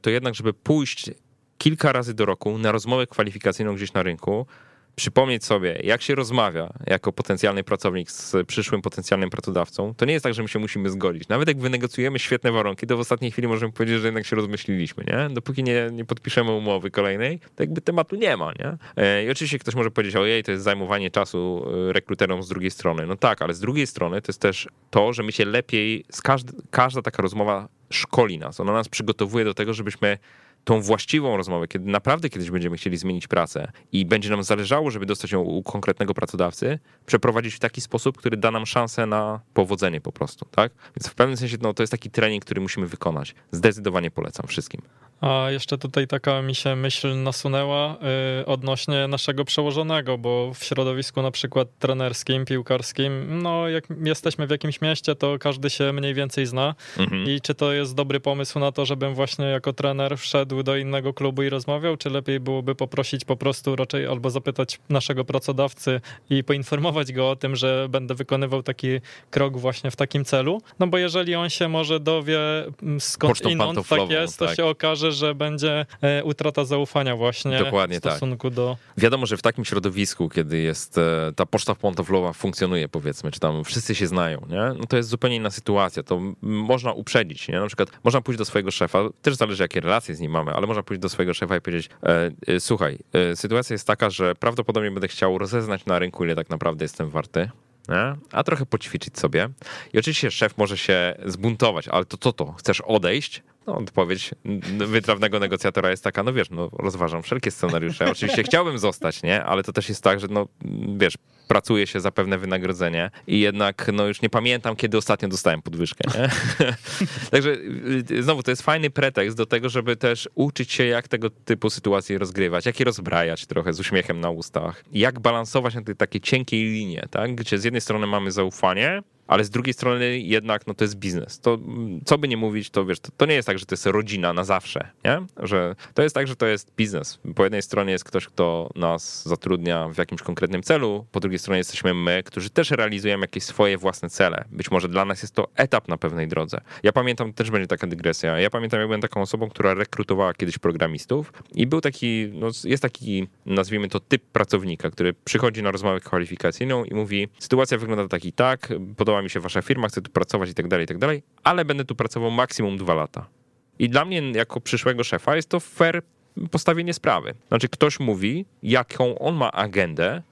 To jednak, żeby pójść kilka razy do roku na rozmowę kwalifikacyjną gdzieś na rynku, przypomnieć sobie, jak się rozmawia jako potencjalny pracownik z przyszłym potencjalnym pracodawcą, to nie jest tak, że my się musimy zgodzić. Nawet jak wynegocjujemy świetne warunki, to w ostatniej chwili możemy powiedzieć, że jednak się rozmyśliliśmy, nie? Dopóki nie, nie podpiszemy umowy kolejnej, to jakby tematu nie ma, nie? E, I oczywiście ktoś może powiedzieć, ojej, to jest zajmowanie czasu e, rekruterom z drugiej strony. No tak, ale z drugiej strony to jest też to, że my się lepiej, z każdy, każda taka rozmowa szkoli nas. Ona nas przygotowuje do tego, żebyśmy tą właściwą rozmowę, kiedy naprawdę kiedyś będziemy chcieli zmienić pracę i będzie nam zależało, żeby dostać ją u konkretnego pracodawcy, przeprowadzić w taki sposób, który da nam szansę na powodzenie po prostu, tak? Więc w pewnym sensie no, to jest taki trening, który musimy wykonać. Zdecydowanie polecam wszystkim. A jeszcze tutaj taka mi się myśl nasunęła y, odnośnie naszego przełożonego, bo w środowisku na przykład trenerskim, piłkarskim, no jak jesteśmy w jakimś mieście, to każdy się mniej więcej zna. Mhm. I czy to jest dobry pomysł na to, żebym właśnie jako trener wszedł do innego klubu i rozmawiał, czy lepiej byłoby poprosić po prostu raczej albo zapytać naszego pracodawcy i poinformować go o tym, że będę wykonywał taki krok właśnie w takim celu? No bo jeżeli on się może dowie mm, skąd inąd tak jest, to tak. się okaże, że będzie e, utrata zaufania właśnie Dokładnie w tak. stosunku do... Wiadomo, że w takim środowisku, kiedy jest e, ta poczta pantoflowa funkcjonuje, powiedzmy, czy tam wszyscy się znają, nie? No to jest zupełnie inna sytuacja. To można uprzedzić, nie? Na przykład można pójść do swojego szefa, też zależy jakie relacje z nim mamy, ale można pójść do swojego szefa i powiedzieć, e, słuchaj, sytuacja jest taka, że prawdopodobnie będę chciał rozeznać na rynku, ile tak naprawdę jestem warty. A trochę poćwiczyć sobie. I oczywiście szef może się zbuntować, ale to co to? Chcesz odejść? No, odpowiedź wytrawnego negocjatora jest taka, no wiesz, no rozważam wszelkie scenariusze. Oczywiście chciałbym zostać, nie? Ale to też jest tak, że no wiesz, pracuje się za pewne wynagrodzenie i jednak no już nie pamiętam, kiedy ostatnio dostałem podwyżkę, nie? Także y, znowu to jest fajny pretekst do tego, żeby też uczyć się, jak tego typu sytuacje rozgrywać, jak je rozbrajać trochę z uśmiechem na ustach, jak balansować na tej takiej cienkiej linie, tak? Gdzie z jednej strony mamy zaufanie, ale z drugiej strony jednak no to jest biznes. To co by nie mówić, to wiesz, to, to nie jest tak, że to jest rodzina na zawsze, nie? Że to jest tak, że to jest biznes. Po jednej stronie jest ktoś, kto nas zatrudnia w jakimś konkretnym celu, po drugiej stronie jesteśmy my, którzy też realizujemy jakieś swoje własne cele. Być może dla nas jest to etap na pewnej drodze. Ja pamiętam, też będzie taka dygresja, ja pamiętam, jak byłem taką osobą, która rekrutowała kiedyś programistów i był taki, no jest taki, nazwijmy to typ pracownika, który przychodzi na rozmowę kwalifikacyjną i mówi, sytuacja wygląda tak i tak, podoba mi się wasza firma, chcę tu pracować i tak dalej, i tak dalej, ale będę tu pracował maksimum dwa lata. I dla mnie, jako przyszłego szefa, jest to fair postawienie sprawy. Znaczy, ktoś mówi, jaką on ma agendę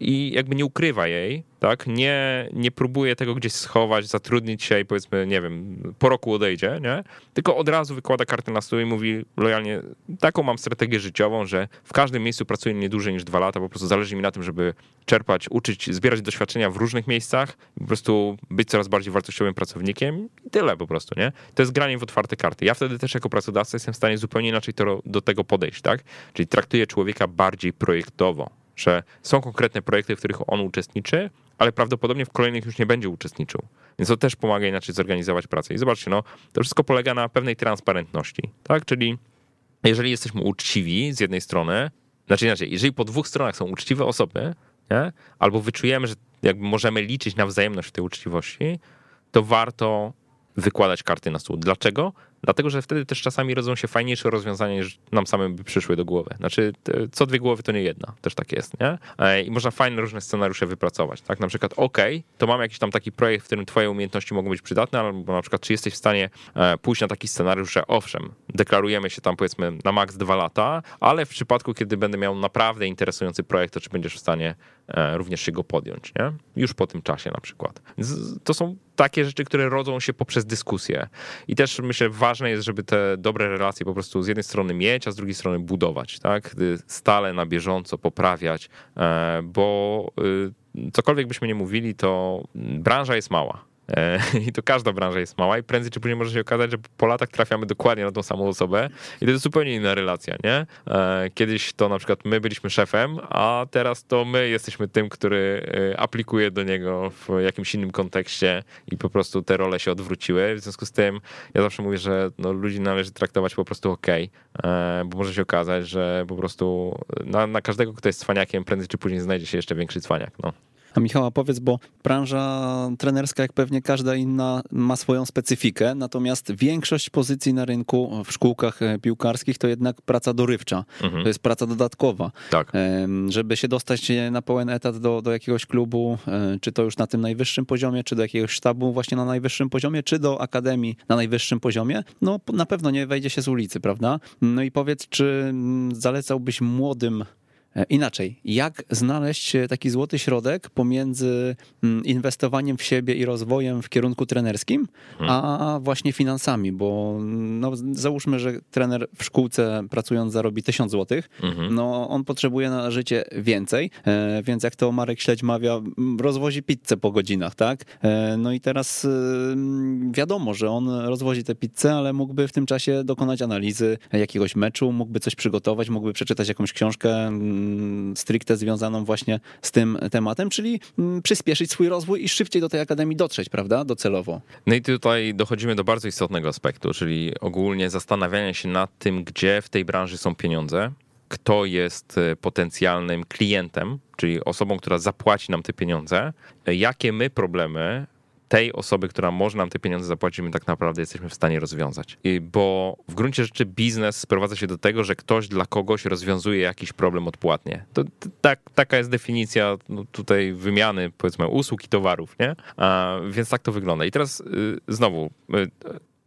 i jakby nie ukrywa jej, tak? Nie, nie próbuje tego gdzieś schować, zatrudnić się i powiedzmy, nie wiem, po roku odejdzie, nie? Tylko od razu wykłada kartę na stół i mówi lojalnie, taką mam strategię życiową, że w każdym miejscu pracuję nie dłużej niż dwa lata, po prostu zależy mi na tym, żeby czerpać, uczyć, zbierać doświadczenia w różnych miejscach, po prostu być coraz bardziej wartościowym pracownikiem i tyle po prostu, nie? To jest granie w otwarte karty. Ja wtedy też jako pracodawca jestem w stanie zupełnie inaczej to, do tego podejść, tak? Czyli traktuję człowieka bardziej projektowo, że są konkretne projekty, w których on uczestniczy, ale prawdopodobnie w kolejnych już nie będzie uczestniczył. Więc to też pomaga inaczej zorganizować pracę. I zobaczcie, no, to wszystko polega na pewnej transparentności, tak? Czyli jeżeli jesteśmy uczciwi z jednej strony, znaczy inaczej, jeżeli po dwóch stronach są uczciwe osoby, nie? albo wyczujemy, że jakby możemy liczyć na wzajemność tej uczciwości, to warto wykładać karty na stół. Dlaczego? Dlatego, że wtedy też czasami rodzą się fajniejsze rozwiązania, niż nam samym by przyszły do głowy. Znaczy, co dwie głowy to nie jedna, też tak jest, nie? E, I można fajne różne scenariusze wypracować, tak? Na przykład, ok, to mamy jakiś tam taki projekt, w którym twoje umiejętności mogą być przydatne, albo na przykład, czy jesteś w stanie e, pójść na taki scenariusz, że owszem, deklarujemy się tam powiedzmy na maks dwa lata, ale w przypadku, kiedy będę miał naprawdę interesujący projekt, to czy będziesz w stanie również się go podjąć, nie? Już po tym czasie na przykład. To są takie rzeczy, które rodzą się poprzez dyskusję. I też myślę, ważne jest, żeby te dobre relacje po prostu z jednej strony mieć, a z drugiej strony budować, tak? Stale na bieżąco poprawiać, e, bo y, cokolwiek byśmy nie mówili, to branża jest mała E, I to każda branża jest mała i prędzej czy później może się okazać, że po latach trafiamy dokładnie na tą samą osobę i to jest zupełnie inna relacja, nie? E, kiedyś to na przykład my byliśmy szefem, a teraz to my jesteśmy tym, który e, aplikuje do niego w jakimś innym kontekście i po prostu te role się odwróciły. W związku z tym ja zawsze mówię, że no, ludzi należy traktować po prostu ok, bo może się okazać, że po prostu na, na każdego, kto jest cwaniakiem, prędzej czy później znajdzie się jeszcze większy cwaniak. No. A Michała, powiedz, bo branża trenerska, jak pewnie każda inna, ma swoją specyfikę, natomiast większość pozycji na rynku w szkółkach e, piłkarskich to jednak praca dorywcza. Mhm. To jest praca dodatkowa. Tak. Żeby się dostać na pełen etat do, do jakiegoś klubu, e, czy to już na tym najwyższym poziomie, czy do jakiegoś sztabu właśnie na najwyższym poziomie, czy do akademii na najwyższym poziomie, no na pewno nie wejdzie się z ulicy, prawda? No i powiedz, czy mm, zalecałbyś młodym E, inaczej, jak znaleźć taki złoty środek pomiędzy mm, inwestowaniem w siebie i rozwojem w kierunku trenerskim, hmm. a właśnie finansami, bo no, załóżmy, że trener w szkółce pracując zarobi 1000 zł, mhm. no on potrzebuje na życie więcej, e, więc jak to Marek Śledź mawia, rozwozi pizzę po godzinach, tak? E, no i teraz wiadomo, że on rozwozi tę pizzę, ale mógłby w tym czasie dokonać analizy jakiegoś meczu, mógłby coś przygotować, mógłby przeczytać jakąś książkę, Mm, stricte związaną właśnie z tym tematem, czyli mm, przyspieszyć swój rozwój i szybciej do tej akademii dotrzeć, prawda, docelowo. No i tutaj dochodzimy do bardzo istotnego aspektu, czyli ogólnie zastanawiania się nad tym, gdzie w tej branży są pieniądze, kto jest e, potencjalnym klientem, czyli osobą, która zapłaci nam te pieniądze, jakie my problemy tej osoby, która może nam te pieniądze zapłacić, my tak naprawdę jesteśmy w stanie rozwiązać. Bo w gruncie rzeczy biznes sprowadza się do tego, że ktoś dla kogoś rozwiązuje jakiś problem odpłatnie. To tak, taka jest definicja no, tutaj wymiany, powiedzmy, usług i towarów, nie? A, więc tak to wygląda. I teraz y, znowu, y,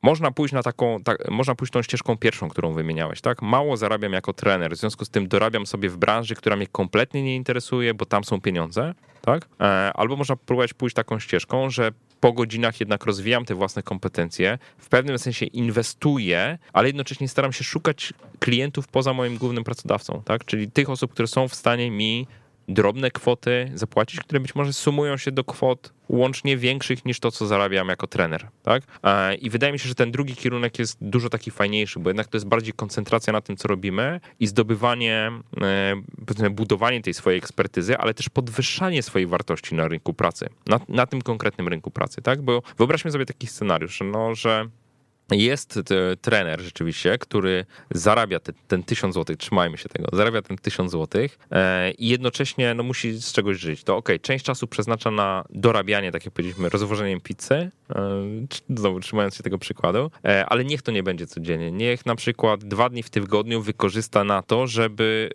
można pójść na taką, tak, można pójść tą ścieżką pierwszą, którą wymieniałeś, tak? Mało zarabiam jako trener, w związku z tym dorabiam sobie w branży, która mnie kompletnie nie interesuje, bo tam są pieniądze, tak? E, albo można próbować pójść taką ścieżką, że po godzinach jednak rozwijam te własne kompetencje, w pewnym sensie inwestuję, ale jednocześnie staram się szukać klientów poza moim głównym pracodawcą, tak? Czyli tych osób, które są w stanie mi drobne kwoty zapłacić, które być może sumują się do kwot łącznie większych niż to, co zarabiam jako trener. Tak? E, I wydaje mi się, że ten drugi kierunek jest dużo taki fajniejszy, bo jednak to jest bardziej koncentracja na tym, co robimy i zdobywanie, e, budowanie tej swojej ekspertyzy, ale też podwyższanie swojej wartości na rynku pracy, na, na tym konkretnym rynku pracy. Tak? Bo wyobraźmy sobie taki scenariusz, no, że jest trener rzeczywiście, który zarabia te, ten tysiąc złotych, trzymajmy się tego, zarabia ten tysiąc złotych e, i jednocześnie no, musi z czegoś żyć. To ok, część czasu przeznacza na dorabianie, tak jak powiedzieliśmy, rozwożeniem pizzy, e, znowu trzymając się tego przykładu, e, ale niech to nie będzie codziennie. Niech na przykład dwa dni w tygodniu wykorzysta na to, żeby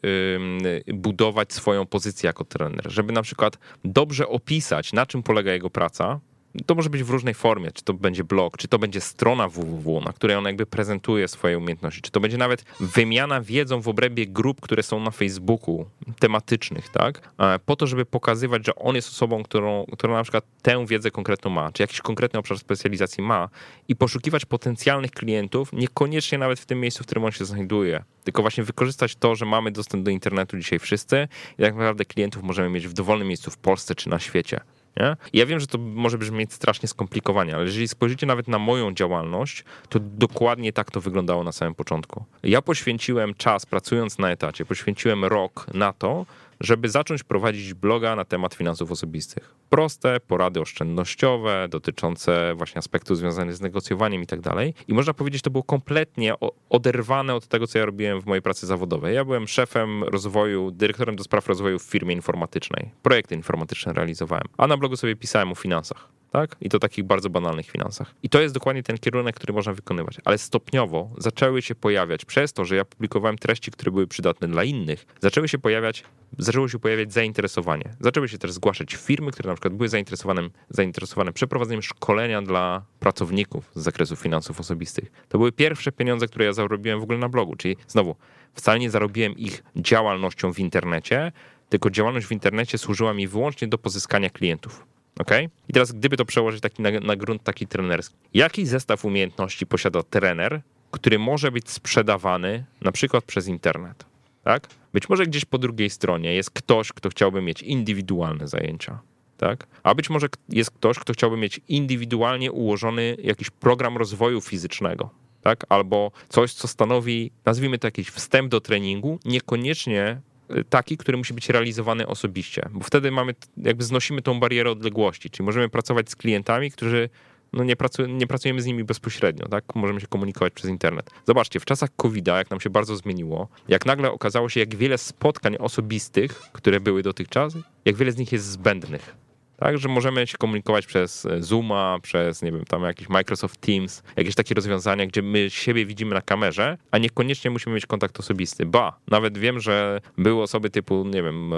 budować swoją pozycję jako trener, żeby na przykład dobrze opisać, na czym polega jego praca, to może być w różnej formie, czy to będzie blog, czy to będzie strona www, na której on jakby prezentuje swoje umiejętności, czy to będzie nawet wymiana wiedzą w obrębie grup, które są na Facebooku, tematycznych, tak? E, po to, żeby pokazywać, że on jest osobą, którą, która na przykład tę wiedzę konkretną ma, czy jakiś konkretny obszar specjalizacji ma i poszukiwać potencjalnych klientów, niekoniecznie nawet w tym miejscu, w którym on się znajduje, tylko właśnie wykorzystać to, że mamy dostęp do internetu dzisiaj wszyscy i tak naprawdę klientów możemy mieć w dowolnym miejscu w Polsce czy na świecie. Nie? Ja wiem, że to może brzmieć strasznie skomplikowanie, ale jeżeli spojrzycie nawet na moją działalność, to dokładnie tak to wyglądało na samym początku. Ja poświęciłem czas pracując na etacie, poświęciłem rok na to, żeby zacząć prowadzić bloga na temat finansów osobistych. Proste porady oszczędnościowe dotyczące właśnie aspektów związanych z negocjowaniem i tak dalej. I można powiedzieć, to było kompletnie oderwane od tego, co ja robiłem w mojej pracy zawodowej. Ja byłem szefem rozwoju, dyrektorem do spraw rozwoju w firmie informatycznej. Projekty informatyczne realizowałem, a na blogu sobie pisałem o finansach. Tak? I to takich bardzo banalnych finansach. I to jest dokładnie ten kierunek, który można wykonywać. Ale stopniowo zaczęły się pojawiać, przez to, że ja publikowałem treści, które były przydatne dla innych, zaczęły się pojawiać, zaczęło się pojawiać zainteresowanie. Zaczęły się też zgłaszać firmy, które na przykład były zainteresowane, zainteresowane przeprowadzeniem szkolenia dla pracowników z zakresu finansów osobistych. To były pierwsze pieniądze, które ja zarobiłem w ogóle na blogu, czyli znowu, wcale nie zarobiłem ich działalnością w internecie, tylko działalność w internecie służyła mi wyłącznie do pozyskania klientów. Ok? I teraz, gdyby to przełożyć taki na, na grunt taki trenerski, jaki zestaw umiejętności posiada trener, który może być sprzedawany na przykład przez internet? Tak? Być może gdzieś po drugiej stronie jest ktoś, kto chciałby mieć indywidualne zajęcia. Tak? A być może jest ktoś, kto chciałby mieć indywidualnie ułożony jakiś program rozwoju fizycznego, tak? albo coś, co stanowi, nazwijmy to jakiś wstęp do treningu, niekoniecznie taki, który musi być realizowany osobiście, bo wtedy mamy, jakby znosimy tą barierę odległości, czyli możemy pracować z klientami, którzy no nie, pracu, nie pracujemy z nimi bezpośrednio, tak? Możemy się komunikować przez internet. Zobaczcie, w czasach COVID-a, jak nam się bardzo zmieniło, jak nagle okazało się, jak wiele spotkań osobistych, które były dotychczas, jak wiele z nich jest zbędnych. Tak, że możemy się komunikować przez e, Zooma, przez, nie wiem, tam jakiś Microsoft Teams, jakieś takie rozwiązania, gdzie my siebie widzimy na kamerze, a niekoniecznie musimy mieć kontakt osobisty. Ba, nawet wiem, że były osoby typu, nie wiem, e,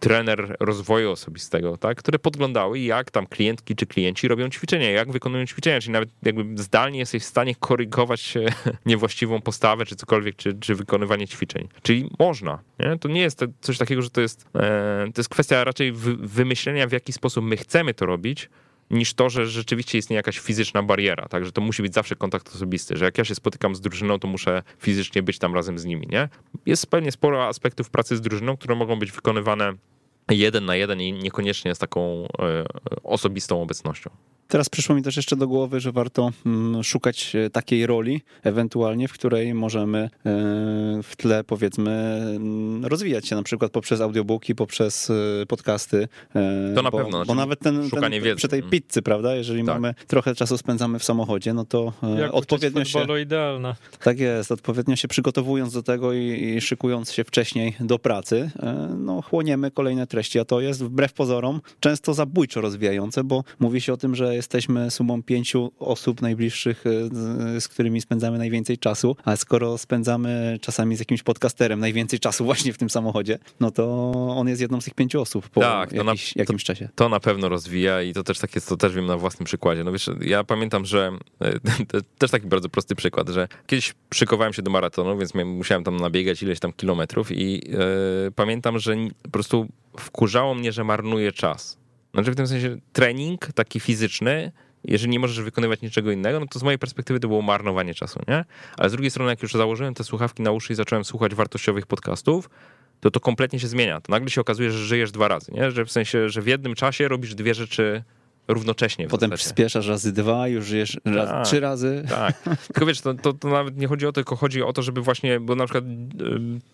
trener rozwoju osobistego, tak, które podglądały, jak tam klientki czy klienci robią ćwiczenia, jak wykonują ćwiczenia, czyli nawet jakby zdalnie jesteś w stanie korygować niewłaściwą postawę, czy cokolwiek, czy, czy wykonywanie ćwiczeń. Czyli można, nie? To nie jest coś takiego, że to jest, e, to jest kwestia raczej wymyślenia, w jaki sposób my chcemy to robić, niż to, że rzeczywiście istnieje jakaś fizyczna bariera, także to musi być zawsze kontakt osobisty, że jak ja się spotykam z drużyną, to muszę fizycznie być tam razem z nimi, nie? Jest pewnie sporo aspektów pracy z drużyną, które mogą być wykonywane jeden na jeden i niekoniecznie z taką e, osobistą obecnością. Teraz przyszło mi też jeszcze do głowy, że warto mm, szukać e, takiej roli, ewentualnie, w której możemy e, w tle, powiedzmy, mm, rozwijać się, na przykład poprzez audiobooki, poprzez e, podcasty. To na bo, pewno. Bo znaczy nawet ten, ten przy tej pizzy, prawda, jeżeli tak. mamy trochę czasu spędzamy w samochodzie, no to Jak odpowiednio się... idealna. Tak jest, odpowiednio się przygotowując do tego i, i szykując się wcześniej do pracy, no chłoniemy kolejne treści, a to jest wbrew pozorom często zabójczo rozwijające, bo mówi się o tym, że jesteśmy sumą pięciu osób najbliższych, e, z którymi spędzamy najwięcej czasu, a skoro spędzamy czasami z jakimś podcasterem najwięcej czasu właśnie w tym samochodzie, no to on jest jedną z tych pięciu osób po tak, jakiś, na, jakimś czasie. To na pewno rozwija i to też tak jest, to też wiem na własnym przykładzie. No wiesz, ja pamiętam, że e, też taki bardzo prosty przykład, że kiedyś szykowałem się do maratonu, więc musiałem tam nabiegać ileś tam kilometrów i yy, pamiętam, że po prostu wkurzało mnie, że marnuję czas znaczy w tym sensie trening taki fizyczny, jeżeli nie możesz wykonywać niczego innego, no to z mojej perspektywy to było marnowanie czasu, nie? Ale z drugiej strony, jak już założyłem te słuchawki na uszy i zacząłem słuchać wartościowych podcastów, to to kompletnie się zmienia. To nagle się okazuje, że żyjesz dwa razy, nie? Że w sensie, że w jednym czasie robisz dwie rzeczy równocześnie. Potem przyspieszasz razy dwa, już żyjesz raz, tak, trzy razy. Tak. Tylko wiesz, to, to, to, nawet nie chodzi o to, tylko chodzi o to, żeby właśnie, bo na przykład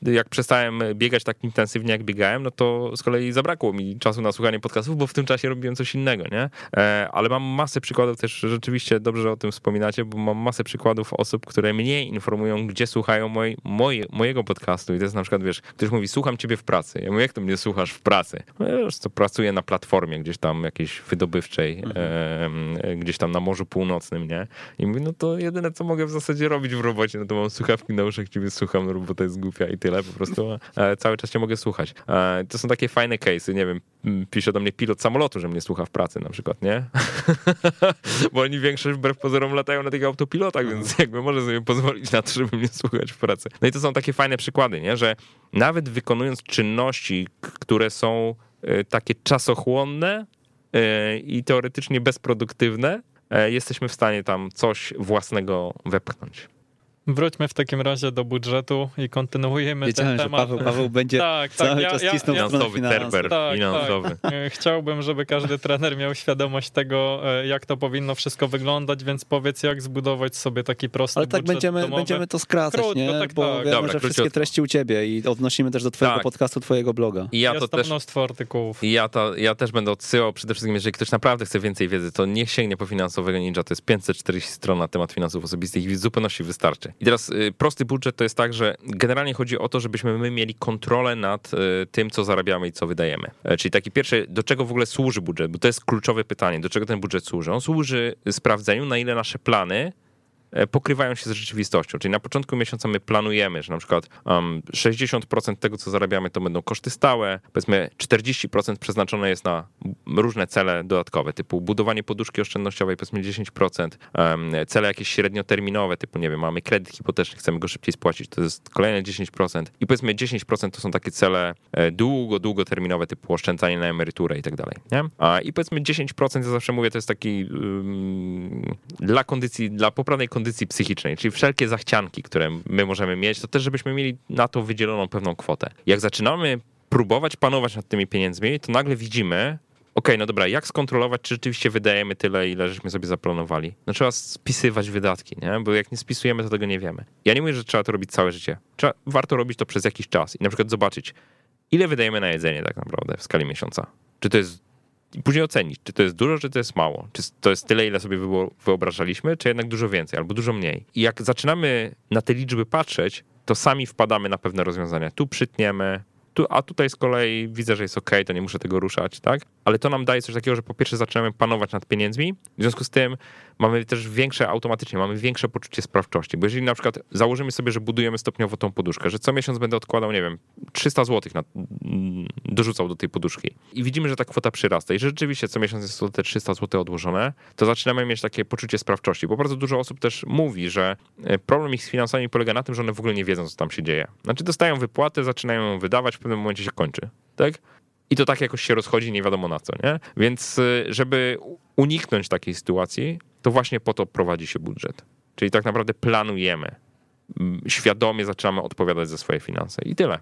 y, jak przestałem biegać tak intensywnie, jak biegałem, no to z kolei zabrakło mi czasu na słuchanie podcastów, bo w tym czasie robiłem coś innego, nie? E, ale mam masę przykładów też, rzeczywiście dobrze o tym wspominacie, bo mam masę przykładów osób, które mnie informują, gdzie słuchają moj, moje, mojego podcastu i to jest na przykład, wiesz, ktoś mówi, słucham ciebie w pracy. Ja mówię, jak to mnie słuchasz w pracy? No, wiesz, to pracuję na platformie gdzieś tam jakiejś wydobywczej mhm. gdzieś tam na Morzu Północnym, nie? I mówię, no to jedyne, co mogę w zasadzie robić w robocie, no to mam słuchawki na uszach, ciebie słucham, no robota jest głupia i tyle, po prostu e, cały czas cię mogę słuchać. To są takie fajne case'y, nie wiem, pisze do mnie pilot samolotu, że mnie słucha w pracy na przykład, nie? Bo oni większość wbrew pozorom latają na tych autopilotach, więc mhm. jakby może sobie pozwolić na to, żeby mnie słuchać w pracy. No i to są takie fajne przykłady, nie? Że nawet wykonując czynności, które są e, takie czasochłonne, i teoretycznie bezproduktywne, e, jesteśmy w stanie tam coś własnego wepchnąć. Wróćmy w takim razie do budżetu i kontynuujemy Wiedziałem, ten temat. Że Paweł, Paweł będzie tak, tak, cały ja, czas cisnął ja, finansowy terber tak, finansowy. Tak. Chciałbym, żeby każdy trener miał świadomość tego, e, jak to powinno wszystko wyglądać, więc powiedz, jak zbudować sobie taki prosty Ale tak będziemy, będziemy to skracać, Krótko, nie? Tak, Bo tak. wiemy, Dobra, że wszystkie treści u ciebie i odnosimy też do twojego tak. podcastu, twojego bloga. I ja Jest to też, mnóstwo artykułów. I ja, to, ja też będę odsyłał przede wszystkim, jeżeli ktoś naprawdę chce więcej wiedzy, to niech sięgnie po finansowego ninja. To jest 540 stron na temat finansów osobistych i w zupełności wystarczy. I teraz y, prosty budżet to jest tak, że generalnie chodzi o to, żebyśmy my mieli kontrolę nad y, tym, co zarabiamy i co wydajemy. E, Czyli taki pierwszy, do czego w ogóle służy budżet, bo to jest kluczowe pytanie, do czego ten budżet służy? On służy sprawdzeniu, na ile nasze plany pokrywają się z rzeczywistością. Czyli na początku miesiąca my planujemy, że na przykład um, 60% tego, co zarabiamy, to będą koszty stałe, powiedzmy 40% przeznaczone jest na różne cele dodatkowe, typu budowanie poduszki oszczędnościowej, powiedzmy 10%, um, cele jakieś średnioterminowe, typu nie wiem, mamy kredyt hipoteczny, chcemy go szybciej spłacić, to jest kolejne 10% i powiedzmy 10% to są takie cele e, długo, długoterminowe, typu oszczędzanie na emeryturę i tak dalej, nie? A, I powiedzmy 10%, ja zawsze mówię, to jest taki um, dla kondycji, dla poprawnej kondycji psychicznej, czyli wszelkie zachcianki, które my możemy mieć, to też żebyśmy mieli na to wydzieloną pewną kwotę. Jak zaczynamy próbować panować nad tymi pieniędzmi, to nagle widzimy, okej, no dobra, jak skontrolować, czy rzeczywiście wydajemy tyle, ile żeśmy sobie zaplanowali? No trzeba spisywać wydatki, nie? Bo jak nie spisujemy, to tego nie wiemy. Ja nie mówię, że trzeba to robić całe życie. Trzeba, warto robić to przez jakiś czas i na przykład zobaczyć, ile wydajemy na jedzenie tak naprawdę w skali miesiąca. Czy to jest i później ocenić, czy to jest dużo, czy to jest mało. Czy to jest tyle, ile sobie wyo- wyobrażaliśmy, czy jednak dużo więcej, albo dużo mniej. I jak zaczynamy na te liczby patrzeć, to sami wpadamy na pewne rozwiązania. Tu przytniemy, tu, a tutaj z kolei widzę, że jest ok, to nie muszę tego ruszać, tak? Ale to nam daje coś takiego, że po pierwsze zaczynamy panować nad pieniędzmi, w związku z tym mamy też większe automatycznie, mamy większe poczucie sprawczości, bo jeżeli na przykład założymy sobie, że budujemy stopniowo tą poduszkę, że co miesiąc będę odkładał, nie wiem, 300 zł na, dorzucał do tej poduszki i widzimy, że ta kwota przyrasta i że rzeczywiście co miesiąc jest to te 300 zł odłożone, to zaczynamy mieć takie poczucie sprawczości, bo bardzo dużo osób też mówi, że e, problem ich z finansami polega na tym, że one w ogóle nie wiedzą, co tam się dzieje. Znaczy dostają wypłatę, zaczynają ją wydawać, pewnym momencie się kończy, tak? I to tak jakoś się rozchodzi, nie wiadomo na co, nie? Więc y, żeby uniknąć takiej sytuacji, to właśnie po to prowadzi się budżet. Czyli tak naprawdę planujemy. Świadomie zaczynamy odpowiadać za swoje finanse. I tyle.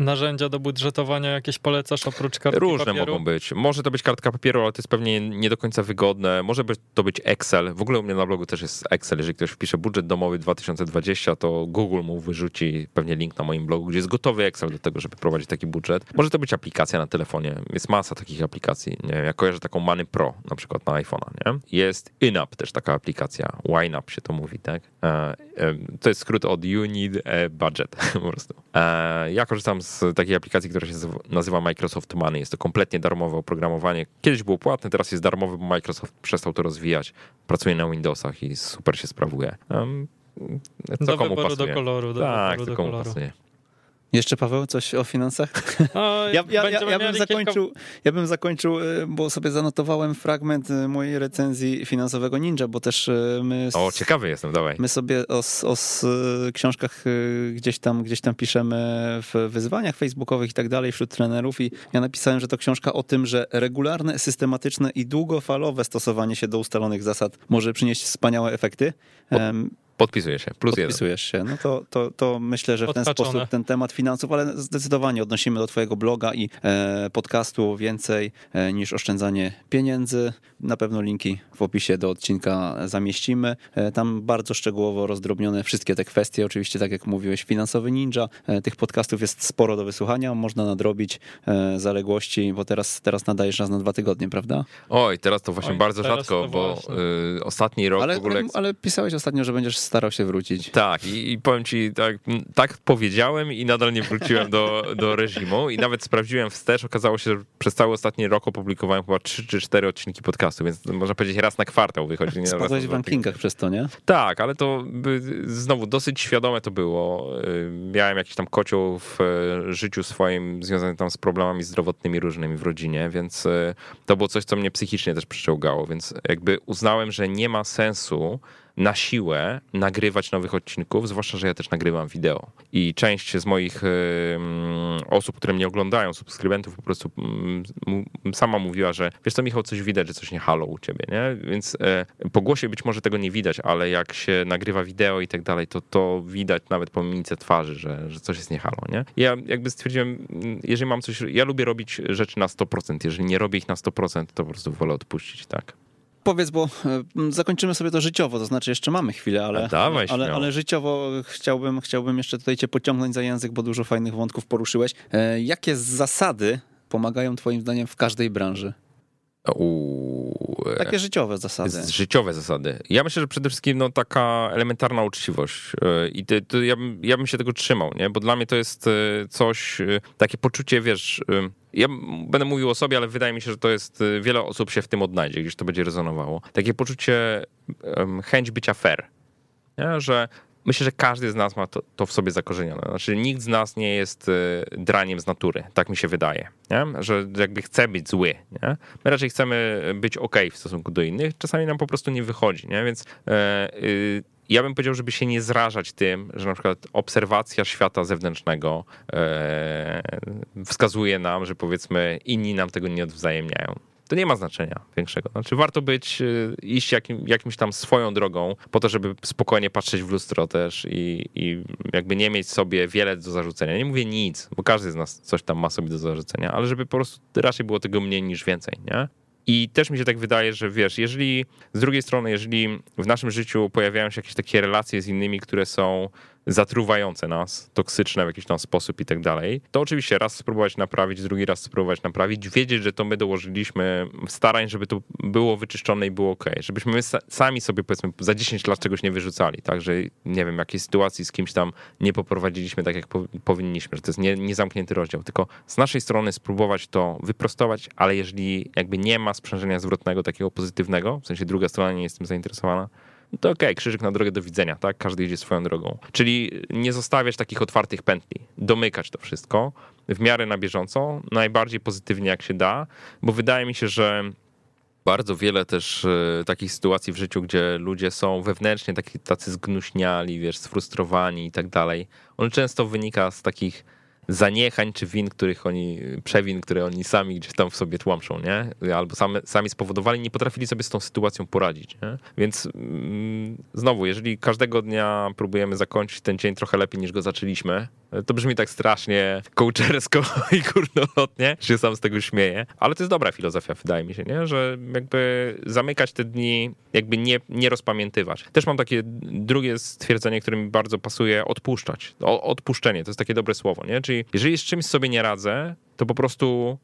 Narzędzia do budżetowania jakieś polecasz oprócz kartki Różne papieru? mogą być. Może to być kartka papieru, ale to jest pewnie nie do końca wygodne. Może być, to być Excel. W ogóle u mnie na blogu też jest Excel. Jeżeli ktoś wpisze budżet domowy 2020, to Google mu wyrzuci pewnie link na moim blogu, gdzie jest gotowy Excel do tego, żeby prowadzić taki budżet. Może to być aplikacja na telefonie. Jest masa takich aplikacji. Nie wiem, ja kojarzę taką Money Pro na przykład na iPhone'a. Nie? Jest InUp też taka aplikacja. YNUP się to mówi, tak? E, e, to jest skrót od You Need a Budget po prostu. E, ja korzystam z takiej aplikacji, która się nazywa- Microsoft Money. Jest to kompletnie darmowe oprogramowanie. Kiedyś było płatne, teraz jest darmowe, bo Microsoft przestał to rozwijać. Pracuje na Windowsach i super się sprawuje. Um, co Do komu wyboru pasuje. do koloru. Do tak, do komu koloru. pasuje. Jeszcze Paweł, coś o finansach? No, Ja, ja, ja, ja, bym zakończył, ja bym zakończył, y, bo sobie zanotowałem fragment y, mojej recenzji finansowego Ninja, bo też y, my... z- O, ciekawy jestem, dawaj. My sobie o, o s- książkach y, gdzieś tam, gdzieś tam piszemy w wyzwaniach facebookowych i tak dalej wśród trenerów i ja napisałem, że to książka o tym, że regularne, systematyczne i długofalowe stosowanie się do ustalonych zasad może przynieść wspaniałe efekty. Podpisuję się. Plus jeden. Podpisujesz się. No to, to, to myślę, że w ten sposób ten temat finansów, ale zdecydowanie odnosimy do twojego bloga i e, podcastu więcej e, niż oszczędzanie pieniędzy. Na pewno linki w opisie do odcinka zamieścimy. E, tam bardzo szczegółowo rozdrobnione wszystkie te kwestie. Oczywiście, tak jak mówiłeś, finansowy ninja. E, tych podcastów jest sporo do wysłuchania. Można nadrobić e, zaległości, bo teraz, teraz nadajesz raz na dwa tygodnie, prawda? Oj, teraz to właśnie Oj, bardzo rzadko, bo y, ostatni rok Ale, w ogóle... ale, ale pisałeś ostatnio, że będziesz starał się wrócić. Tak, i, i powiem ci, tak, tak powiedziałem i nadal nie wróciłem do, do reżimu i nawet sprawdziłem wstecz, okazało się, że przez cały ostatni rok opublikowałem chyba 3 czy 4 odcinki podcastu, więc można powiedzieć raz na kwartał wychodzi. nie Spadłeś w rankingach przez to, nie? tak, ale to znowu dosyć świadome to było. Y, Miałem jakiś tam kocioł w e, życiu swoim związany tam z problemami zdrowotnymi różnymi w rodzinie, więc e, to było coś, co mnie psychicznie też przyczołgało, więc jakby uznałem, że nie ma sensu na siłę nagrywać nowych odcinków, zwłaszcza, że ja też nagrywam wideo. I część z moich osób, które mnie oglądają, subskrybentów, po prostu mm, sama mówiła, że wiesz co, Michał, coś widać, że coś nie halo u ciebie, nie? Więc e, po głosie być może tego nie widać, ale jak się nagrywa wideo i tak dalej, to to widać nawet po mimice twarzy, że, że coś jest nie halo, nie? Ja jakby stwierdziłem, jeżeli mam coś, ja lubię robić rzeczy na 100%, jeżeli nie robię ich na 100%, to po prostu wolę odpuścić, tak? Powiedz, bo e, zakończymy sobie to życiowo, to znaczy jeszcze mamy chwilę, ale, dawaj, ale, ale życiowo chciałbym, chciałbym jeszcze tutaj cię pociągnąć za język, bo dużo fajnych wątków poruszyłeś. E, Jakie zasady pomagają twoim zdaniem w każdej branży? U, Takie życiowe zasady. z- życiowe zasady. Ja myślę, że przede wszystkim no, taka elementarna uczciwość. e, I to, to ja, bym- ja bym się tego trzymał, nie? Bo dla mnie to jest e, coś, e, takie poczucie, wiesz. e, Ja będę mówił o sobie, ale wydaje mi się, że to jest. e, Wiele osób się w tym odnajdzie, gdzieś to będzie rezonowało. Takie poczucie, chęć bycia fair. Nie? Że myślę, że każdy z nas ma to, to w sobie zakorzenione. Znaczy, nikt z nas nie jest e, draniem z natury, tak mi się wydaje. Nie? Że jakby chce być zły. Nie? My raczej chcemy być ok w stosunku do innych, czasami nam po prostu nie wychodzi. Nie? Więc e, y, ja bym powiedział, żeby się nie zrażać tym, że na przykład obserwacja świata zewnętrznego e, wskazuje nam, że powiedzmy inni nam tego nie odwzajemniają. To nie ma znaczenia większego. Znaczy, warto być, y, iść jakim, jakimś tam swoją drogą, po to, żeby spokojnie patrzeć w lustro też i, i jakby nie mieć sobie wiele do zarzucenia. Nie mówię nic, bo każdy z nas coś tam ma sobie do zarzucenia, ale żeby po prostu raczej było tego mniej niż więcej, nie? I też mi się tak wydaje, że wiesz, jeżeli z drugiej strony, jeżeli w naszym życiu pojawiają się jakieś takie relacje z innymi, które są zatruwające nas, toksyczne w jakiś tam sposób i tak dalej, to oczywiście raz spróbować naprawić, drugi raz spróbować naprawić, wiedzieć, że to my dołożyliśmy starań, żeby to było wyczyszczone i było ok, żebyśmy my sa- sami sobie powiedzmy za 10 lat czegoś nie wyrzucali, tak, że nie wiem, jakiej sytuacji z kimś tam nie poprowadziliśmy tak, jak po, powinniśmy, że to jest nie, niezamknięty rozdział, tylko z naszej strony spróbować to wyprostować, ale jeżeli jakby nie ma sprzężenia zwrotnego takiego pozytywnego, w sensie druga strona nie jest tym zainteresowana, no to okej, krzyżyk na drogę do widzenia, tak? Każdy idzie swoją drogą. Czyli nie zostawiać takich otwartych pętli, domykać to wszystko w miarę na bieżąco, najbardziej pozytywnie jak się da, bo wydaje mi się, że bardzo wiele też e, takich sytuacji w życiu, gdzie ludzie są wewnętrznie taki, tacy zgnuśniali, wiesz, sfrustrowani i tak dalej. On często wynika z takich zaniechań czy win, których oni, przewin, które oni sami gdzieś tam w sobie tłamszą, nie? Albo same, sami spowodowali, nie potrafili sobie z tą sytuacją poradzić, nie? Więc mm, znowu, jeżeli każdego dnia próbujemy zakończyć ten dzień trochę lepiej niż go zaczęliśmy, to brzmi tak strasznie kołczersko i górnolotnie, się sam z tego śmieję, ale to jest dobra filozofia, wydaje mi się, nie? Że jakby zamykać te dni, jakby nie, nie rozpamiętywać. Też mam takie drugie stwierdzenie, które mi bardzo pasuje, odpuszczać. O, odpuszczenie, to jest takie dobre słowo, nie? Czyli jeżeli z czymś sobie nie radzę, to po prostu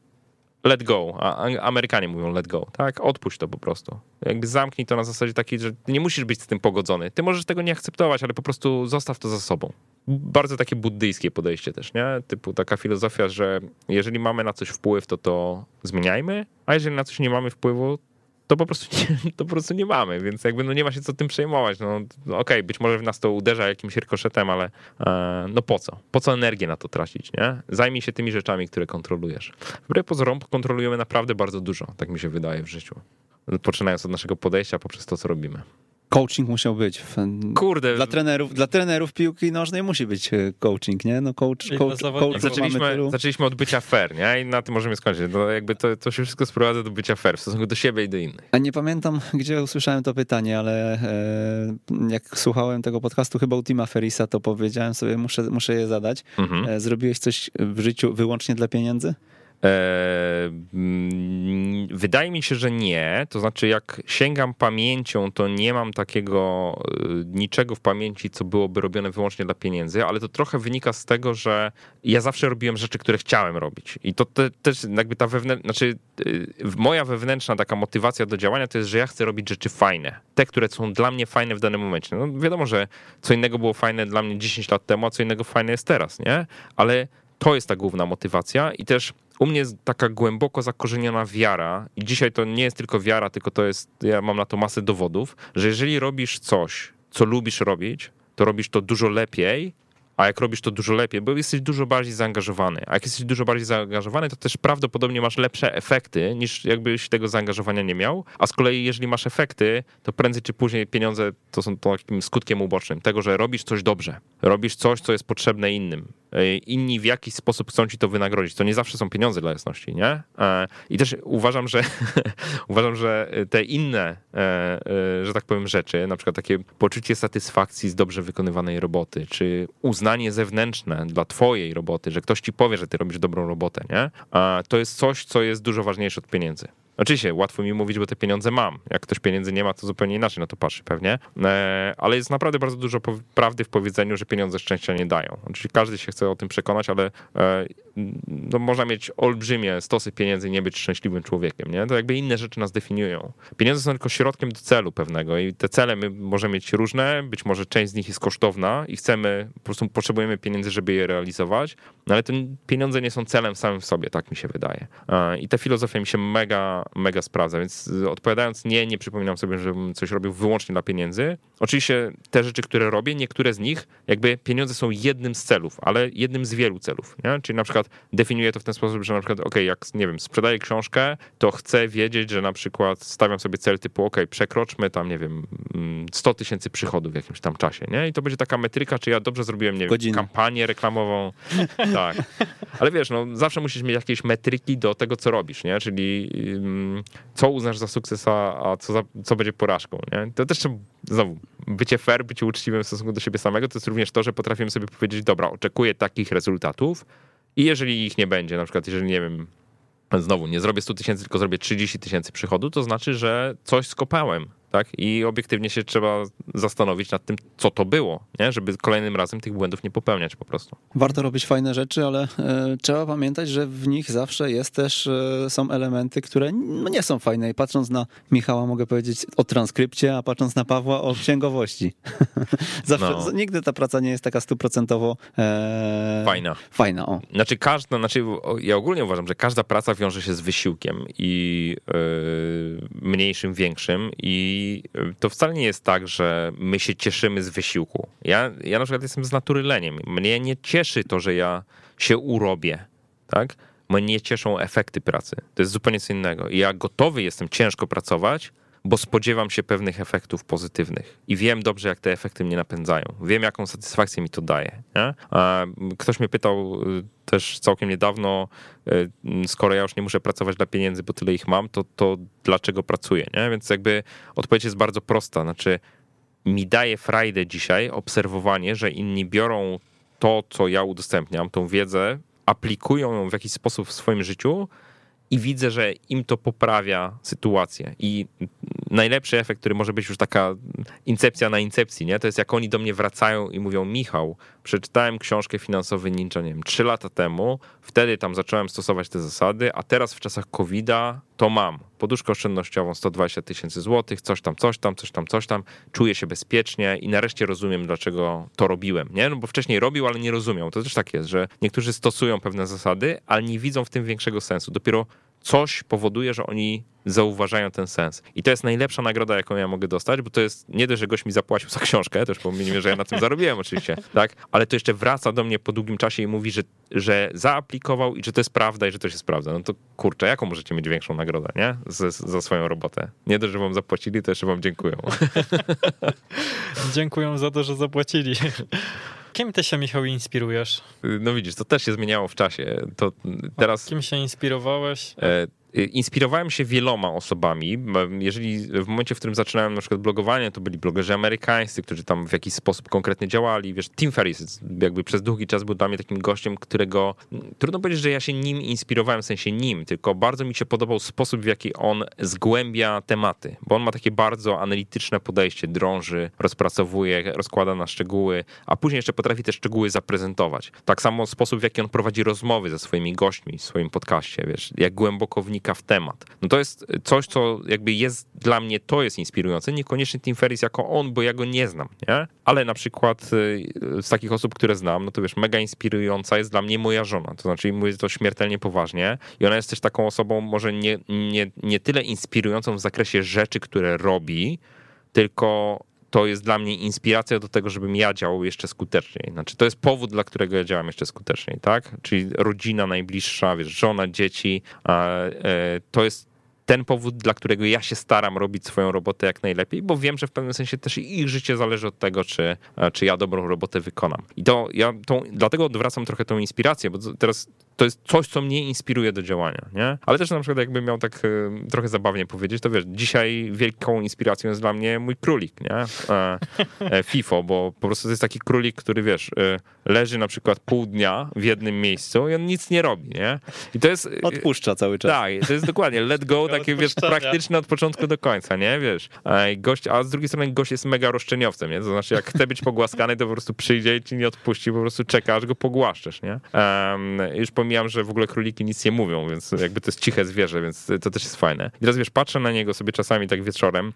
let go. A Amerykanie mówią let go, tak? Odpuść to po prostu. Jakby zamknij to na zasadzie takiej, że nie musisz być z tym pogodzony. Ty możesz tego nie akceptować, ale po prostu zostaw to za sobą. Bardzo takie buddyjskie podejście też, nie? Typu taka filozofia, że jeżeli mamy na coś wpływ, to to zmieniajmy, a jeżeli na coś nie mamy wpływu, to po prostu nie, to po prostu nie mamy, więc jakby no nie ma się co tym przejmować. No, no okej, być może w nas to uderza jakimś rykoszetem, ale e, no po co? Po co energię na to tracić, nie? Zajmij się tymi rzeczami, które kontrolujesz. Wbrew pozorom kontrolujemy naprawdę bardzo dużo, tak mi się wydaje w życiu. Poczynając od naszego podejścia poprzez to, co robimy. Coaching musiał być. Kurde, Dla trenerów, dla trenerów piłki nożnej musi być e, coaching, nie? No coach, coach, mamy Zaczęliśmy, tylu. zaczęliśmy od bycia fair, nie? I na tym możemy skończyć. No jakby to, to się wszystko sprowadza do bycia fair w stosunku do siebie i do innych. A nie pamiętam, gdzie usłyszałem to pytanie, ale e, jak słuchałem tego podcastu chyba u Tima Ferisa, to powiedziałem sobie, muszę, muszę je zadać. Mhm. E, zrobiłeś coś w życiu wyłącznie dla pieniędzy? Eee, mm, wydaje mi się, że nie. To znaczy, jak sięgam pamięcią, to nie mam takiego y, niczego w pamięci, co byłoby robione wyłącznie dla pieniędzy, ale to trochę wynika z tego, że ja zawsze robiłem rzeczy, które chciałem robić. I to te, też jakby ta wewnętrzna, znaczy y, moja wewnętrzna taka motywacja do działania to jest, że ja chcę robić rzeczy fajne. Te, które są dla mnie fajne w danym momencie. No wiadomo, że co innego było fajne dla mnie 10 lat temu, a co innego fajne jest teraz, nie? Ale to jest ta główna motywacja i też u mnie jest taka głęboko zakorzeniona wiara i dzisiaj to nie jest tylko wiara, tylko to jest, ja mam na to masę dowodów, że jeżeli robisz coś, co lubisz robić, to robisz to dużo lepiej, a jak robisz to dużo lepiej, bo jesteś dużo bardziej zaangażowany. A jak jesteś dużo bardziej zaangażowany, to też prawdopodobnie masz lepsze efekty, niż jakbyś tego zaangażowania nie miał. A z kolei, jeżeli masz efekty, to prędzej czy później pieniądze to są takim skutkiem ubocznym tego, że robisz coś dobrze. Robisz coś, co jest potrzebne innym. E, Inni w jakiś sposób chcą ci to wynagrodzić. To nie zawsze są pieniądze dla jasności, nie? E, I też uważam, że uważam, że te inne, e, że tak powiem, rzeczy, na przykład takie poczucie satysfakcji z dobrze wykonywanej roboty, czy uznanie zewnętrzne dla twojej roboty, że ktoś ci powie, że ty robisz dobrą robotę, nie? To jest coś, co jest dużo ważniejsze od pieniędzy. Oczywiście, łatwo mi mówić, bo te pieniądze mam. Jak ktoś pieniędzy nie ma, to zupełnie inaczej na to patrzy pewnie. E, ale jest naprawdę bardzo dużo prawdy w powiedzeniu, że pieniądze szczęścia nie dają. Oczywiście każdy się chcę o tym przekonać, ale e, no, można mieć olbrzymie stosy pieniędzy i nie być szczęśliwym człowiekiem, nie? To jakby inne rzeczy nas definiują. Pieniądze są tylko środkiem do celu pewnego i te cele my możemy mieć różne, być może część z nich jest kosztowna i chcemy, po prostu potrzebujemy pieniędzy, żeby je realizować, no ale te pieniądze nie są celem samym w sobie, tak mi się wydaje. I ta filozofia mi się mega, mega sprawdza, więc odpowiadając nie, nie przypominam sobie, żebym coś robił wyłącznie dla pieniędzy. Oczywiście te rzeczy, które robię, niektóre z nich, jakby pieniądze są jednym z celów, ale jednym z wielu celów, nie? Czyli na przykład definiuję to w ten sposób, że na przykład, ok, jak, nie wiem, sprzedaję książkę, to chcę wiedzieć, że na przykład stawiam sobie cel typu, ok, przekroczmy tam, nie wiem, 100 mm, tysięcy przychodów w jakimś tam czasie, nie? I to będzie taka metryka, czy ja dobrze zrobiłem, nie wiem, kampanię reklamową. tak. Ale wiesz, no zawsze musisz mieć jakieś metryki do tego, co robisz, nie? Czyli co uznasz za sukces, a, co, za, co będzie porażką, nie? To też znowu, bycie fair, bycie uczciwym w stosunku do siebie samego, to jest również to, że potrafimy sobie powiedzieć, dobra, oczekuję takich rezultatów, i jeżeli ich nie będzie, na przykład jeżeli nie wiem, znowu nie zrobię 100 tysięcy, tylko zrobię 30 tysięcy przychodu, to znaczy, że coś skopałem tak? I obiektywnie się trzeba zastanowić nad tym, co to było, nie? żeby kolejnym razem tych błędów nie popełniać po prostu. Warto robić fajne rzeczy, ale e, trzeba pamiętać, że w nich zawsze jest też, e, są elementy, które no, nie są fajne. I patrząc na Michała mogę powiedzieć o transkrypcie, a patrząc na Pawła o księgowości. zawsze, no. Nigdy ta praca nie jest taka stuprocentowo e, fajna. Fajna, o. Znaczy każda, znaczy ja ogólnie uważam, że każda praca wiąże się z wysiłkiem i yy, mniejszym, większym i i y, to wcale nie jest tak, że my się cieszymy z wysiłku. Ja, ja na przykład jestem z natury leniem. Mnie nie cieszy to, że ja się urobię, tak? Mnie nie cieszą efekty pracy. To jest zupełnie co innego. I ja gotowy jestem ciężko pracować, bo spodziewam się pewnych efektów pozytywnych i wiem dobrze, jak te efekty mnie napędzają. Wiem, jaką satysfakcję mi to daje. Nie? Ktoś mnie pytał y, też całkiem niedawno, y, skoro ja już nie muszę pracować dla pieniędzy, bo tyle ich mam, to, to dlaczego pracuję? Nie? Więc jakby odpowiedź jest bardzo prosta. Znaczy, mi daje frajdę dzisiaj obserwowanie, że inni biorą to, co ja udostępniam, tą wiedzę, aplikują ją w jakiś sposób w swoim życiu i widzę, że im to poprawia sytuację. I najlepszy efekt, który może być już taka incepcja na incepcji, nie? to jest jak oni do mnie wracają i mówią: Michał, przeczytałem książkę Finansowy Ninja, nie wiem, trzy lata temu, wtedy tam zacząłem stosować te zasady, a teraz w czasach COVID-a to mam. Poduszkę oszczędnościową 120 tysięcy złotych, coś tam, coś tam, coś tam, coś tam. Czuję się bezpiecznie i nareszcie rozumiem, dlaczego to robiłem. Nie? No bo wcześniej robił, ale nie rozumiał. To też tak jest, że niektórzy stosują pewne zasady, ale nie widzą w tym większego sensu. Dopiero coś powoduje, że oni zauważają ten sens. I to jest najlepsza nagroda, jaką ja mogę dostać, bo to jest nie dość, że gość mi zapłacił za książkę, też pomijmy, że ja na tym zarobiłem oczywiście, tak? Ale to jeszcze wraca do mnie po długim czasie i mówi, że, że zaaplikował i że to jest prawda i że to się sprawdza. No to kurczę, jaką możecie mieć większą nagrodę, nie? Z, za swoją robotę. Nie dość, że wam zapłacili, to jeszcze wam dziękują. Dziękuję za to, że zapłacili. Kim ty się, Michał, inspirujesz? No widzisz, to też się zmieniało w czasie. To teraz... A kim się inspirowałeś? E, inspirowałem się wieloma osobami. Jeżeli w momencie, w którym zaczynałem na przykład blogowanie, to byli blogerzy amerykańscy, którzy tam w jakiś sposób konkretnie działali. Wiesz, Tim Ferriss jakby przez długi czas był dla mnie takim gościem, którego trudno powiedzieć, że ja się nim inspirowałem, w sensie nim, tylko bardzo mi się podobał sposób, w jaki on zgłębia tematy, bo on ma takie bardzo analityczne podejście, drąży, rozpracowuje, rozkłada na szczegóły, a później jeszcze potrafi te szczegóły zaprezentować. Tak samo sposób, w jaki on prowadzi rozmowy ze swoimi gośćmi w swoim podcaście, wiesz, jak głęboko wnika wnika w temat. No to jest coś, co jakby jest dla mnie, to jest inspirujące. Niekoniecznie Tim Ferris jako on, bo ja go nie znam, nie? Ale na przykład y, z takich osób, które znam, no to wiesz, mega inspirująca jest dla mnie moja żona. To znaczy mówię to śmiertelnie poważnie i ona jest też taką osobą może nie, nie, nie tyle inspirującą w zakresie rzeczy, które robi, tylko to jest dla mnie inspiracja do tego, żebym ja działał jeszcze skuteczniej. Znaczy, to jest powód, dla którego ja działam jeszcze skuteczniej, tak? Czyli rodzina najbliższa, wiesz, żona, dzieci, e, to jest ten powód, dla którego ja się staram robić swoją robotę jak najlepiej, bo wiem, że w pewnym sensie też ich życie zależy od tego, czy, czy ja dobrą robotę wykonam. I to ja tą, dlatego odwracam trochę tą inspirację, bo teraz to jest coś, co mnie inspiruje do działania, nie? Ale też na przykład jakbym miał tak e, trochę zabawnie powiedzieć, to wiesz, dzisiaj wielką inspiracją jest dla mnie mój królik, nie? E, e, FIFO, bo po prostu to jest taki królik, który wiesz, e, leży na przykład pół dnia w jednym miejscu i on nic nie robi, nie? I to jest... e, Odpuszcza cały czas. tak, to jest dokładnie let go, takie wiesz, praktyczne od początku do końca, nie, wiesz. A Gość, a z drugiej strony gość jest mega roszczeniowcem, nie, to znaczy jak chce być pogłaskany, to po prostu przyjdzie i ci nie odpuści, po prostu czeka, aż go pogłaszczesz, nie. Um, już pomijam, że w ogóle króliki nic nie mówią, więc jakby to jest ciche zwierzę, więc to też jest fajne. I teraz wiesz, patrzę na niego sobie czasami tak wieczorem,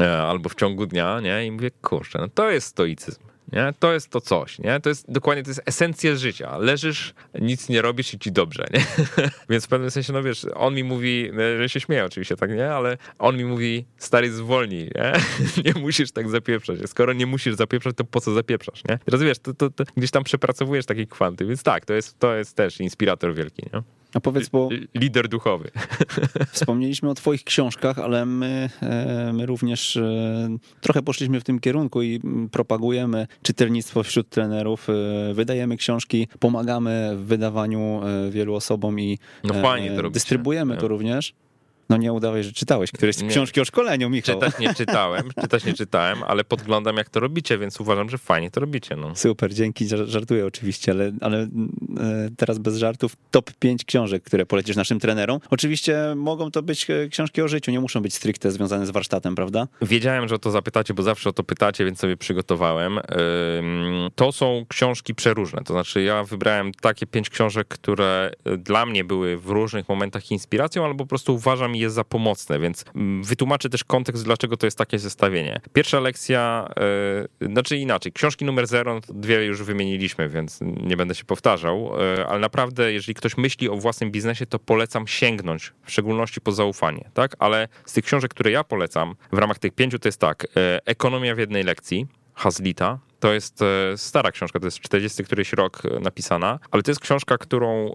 e, albo w ciągu dnia, nie, i mówię, kurczę, no to jest stoicyzm. Nie? To jest to coś, nie? To jest dokładnie, to jest esencja życia. Leżysz, nic nie robisz i ci dobrze, nie? Więc w pewnym sensie, no wiesz, on mi mówi, e, że się śmieje oczywiście, tak, nie? Ale on mi mówi, stary, zwolnij, nie? Nie musisz tak zapieprzać. Skoro nie musisz zapieprzać, to po co zapieprzasz, nie? Teraz wiesz, to, to, to gdzieś tam przepracowujesz takie kwanty, więc tak, to jest, to jest też inspirator wielki, nie? A powiedz, bo Lider duchowy. Wspomnieliśmy o Twoich książkach, ale my, e, my również e, trochę poszliśmy w tym kierunku i propagujemy czytelnictwo wśród trenerów. e, Wydajemy książki, pomagamy w wydawaniu wielu osobom i No fajnie to robicie. dystrybuujemy to również. No nie udawaj, że czytałeś któreś Nie. książki o szkoleniu, Michał. Czytać nie czytałem, czytać nie czytałem, ale podglądam jak to robicie, więc uważam, że fajnie to robicie, no. Super, dzięki, żar- żartuję oczywiście, ale, ale e, teraz bez żartów top 5 książek, które polecisz naszym trenerom. Oczywiście mogą to być e, książki o życiu, nie muszą być stricte związane z warsztatem, prawda? Wiedziałem, że o to zapytacie, bo zawsze o to pytacie, więc sobie przygotowałem. To są książki przeróżne. To znaczy, ja wybrałem takie pięć książek, które y, dla mnie były w różnych momentach inspiracją, albo po prostu uważam je za pomocne, więc mm, wytłumaczę też kontekst, dlaczego to jest takie zestawienie. Pierwsza lekcja, y, znaczy inaczej, książki numer zero, no to dwie już wymieniliśmy, więc nie będę się powtarzał, y, ale naprawdę, jeżeli ktoś myśli o własnym biznesie, to polecam sięgnąć, w szczególności po zaufanie, tak? Ale z tych książek, które ja polecam, w ramach tych pięciu, to jest tak, y, Ekonomia w jednej lekcji, Hazlita. To jest e, stara książka, to jest 40 któryś rok e, napisana, ale to jest książka, którą e,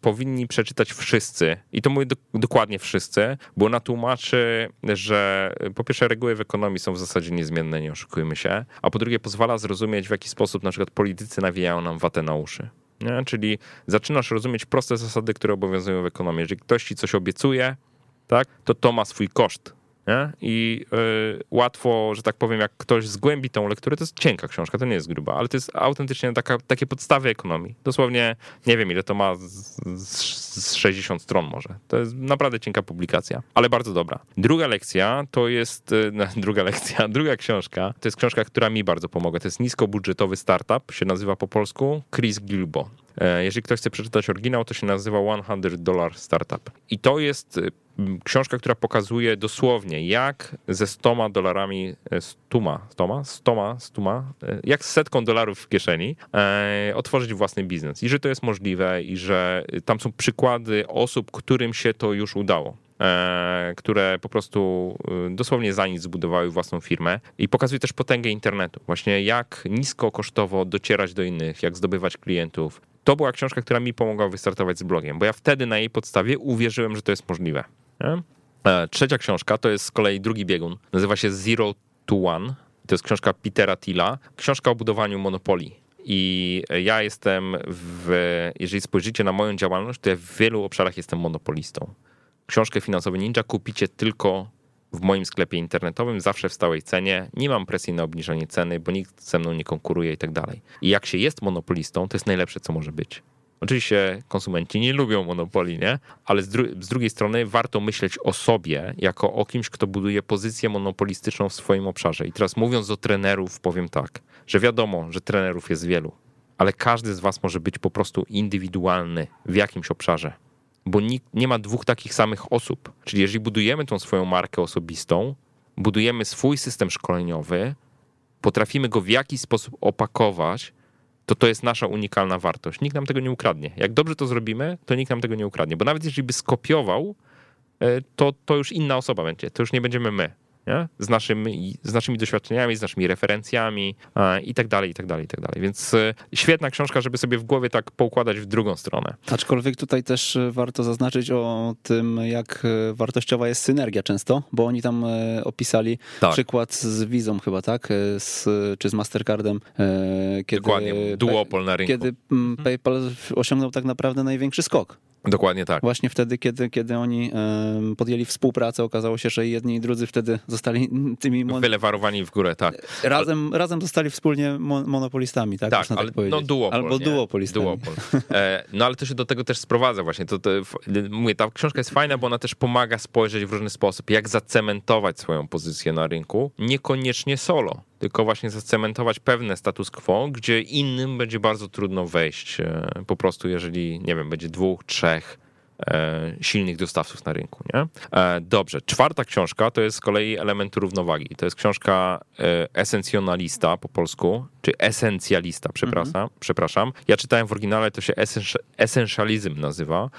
powinni przeczytać wszyscy. I to mówię do, dokładnie wszyscy, bo ona tłumaczy, że po pierwsze reguły w ekonomii są w zasadzie niezmienne, nie oszukujmy się, a po drugie pozwala zrozumieć, w jaki sposób na przykład politycy nawijają nam watę na uszy. Nie? Czyli zaczynasz rozumieć proste zasady, które obowiązują w ekonomii. Jeżeli ktoś ci coś obiecuje, tak, to to ma swój koszt. Nie? I y, łatwo, że tak powiem, jak ktoś zgłębi tą lekturę, to jest cienka książka, to nie jest gruba, ale to jest autentycznie taka, takie podstawy ekonomii. Dosłownie, nie wiem ile to ma, z, z, z 60 stron może. To jest naprawdę cienka publikacja, ale bardzo dobra. Druga lekcja to jest, y, no, druga lekcja, druga książka, to jest książka, która mi bardzo pomogła. To jest niskobudżetowy startup, się nazywa po polsku Chris Gilbo. E, Jeżeli ktoś chce przeczytać oryginał, to się nazywa 100 Dollar Startup. I to jest y, książka, która pokazuje dosłownie, jak ze 100 dolarami, e, stuma, stoma, stoma, stuma, e, jak z setką dolarów w kieszeni e, otworzyć własny biznes. I że to jest możliwe i że y, tam są przykłady osób, którym się to już udało e, które po prostu dosłownie za nic zbudowały własną firmę i pokazuje też potęgę internetu. Właśnie jak nisko kosztowo docierać do innych, jak zdobywać klientów. To była książka, która mi pomogła wystartować z blogiem, bo ja wtedy na jej podstawie uwierzyłem, że to jest możliwe. Nie? E, Trzecia książka to jest z kolei drugi biegun. Nazywa się Zero to One. To jest książka Petera Tilla. Książka o budowaniu monopolii. I ja jestem, w, jeżeli spojrzycie na moją działalność, to ja w wielu obszarach jestem monopolistą książkę Finansowy Ninja kupicie tylko w moim sklepie internetowym, zawsze w stałej cenie. Nie mam presji na obniżenie ceny, bo nikt ze mną nie konkuruje i tak dalej. I jak się jest monopolistą, to jest najlepsze, co może być. Oczywiście konsumenci nie lubią monopoli, nie? Ale z, dru- z drugiej strony warto myśleć o sobie jako o kimś, kto buduje pozycję monopolistyczną w swoim obszarze. I teraz mówiąc do trenerów, powiem tak, że wiadomo, że trenerów jest wielu, ale każdy z was może być po prostu indywidualny w jakimś obszarze bo nikt, nie ma dwóch takich samych osób. Czyli jeżeli budujemy tą swoją markę osobistą, budujemy swój system szkoleniowy, potrafimy go w jakiś sposób opakować, to to jest nasza unikalna wartość. Nikt nam tego nie ukradnie. Jak dobrze to zrobimy, to nikt nam tego nie ukradnie. Bo nawet jeżeli by skopiował, e, to, to już inna osoba będzie. To już nie będziemy my. Nie? Z, naszymi, z naszymi doświadczeniami, z naszymi referencjami i tak dalej, i tak dalej, i tak dalej. Więc świetna książka, żeby sobie w głowie tak poukładać w drugą stronę. Aczkolwiek tutaj też warto zaznaczyć o tym, jak wartościowa jest synergia często, bo oni tam opisali tak. przykład z Wizą chyba, tak? Z, czy z Mastercardem. Kiedy Dokładnie, duopol na rynku. Kiedy mm, PayPal osiągnął tak naprawdę największy skok. Dokładnie tak. Właśnie wtedy, kiedy, kiedy oni podjęli współpracę, okazało się, że jedni i drudzy wtedy zostali tymi... Mon... Wylewarowani w górę, tak. Razem, ale... razem zostali wspólnie monopolistami, tak? Tak, Można ale tak no duopol. Albo nie? duopolistami. Duopol. E, no ale to się do tego też sprowadza właśnie. To, to, mówię, ta książka jest fajna, bo ona też pomaga spojrzeć w różny sposób, jak zacementować swoją pozycję na rynku, niekoniecznie solo tylko właśnie zacementować pewne status quo, gdzie innym będzie bardzo trudno wejść. E, po prostu, jeżeli, nie wiem, będzie dwóch, trzech e, silnych dostawców na rynku. Nie? E, dobrze, czwarta książka to jest z kolei element równowagi. To jest książka esencjonalista po polsku, czy esencjalista, przepraszam. Mm -hmm. przepraszam. Ja czytałem w oryginale, to się essentialism nazywa.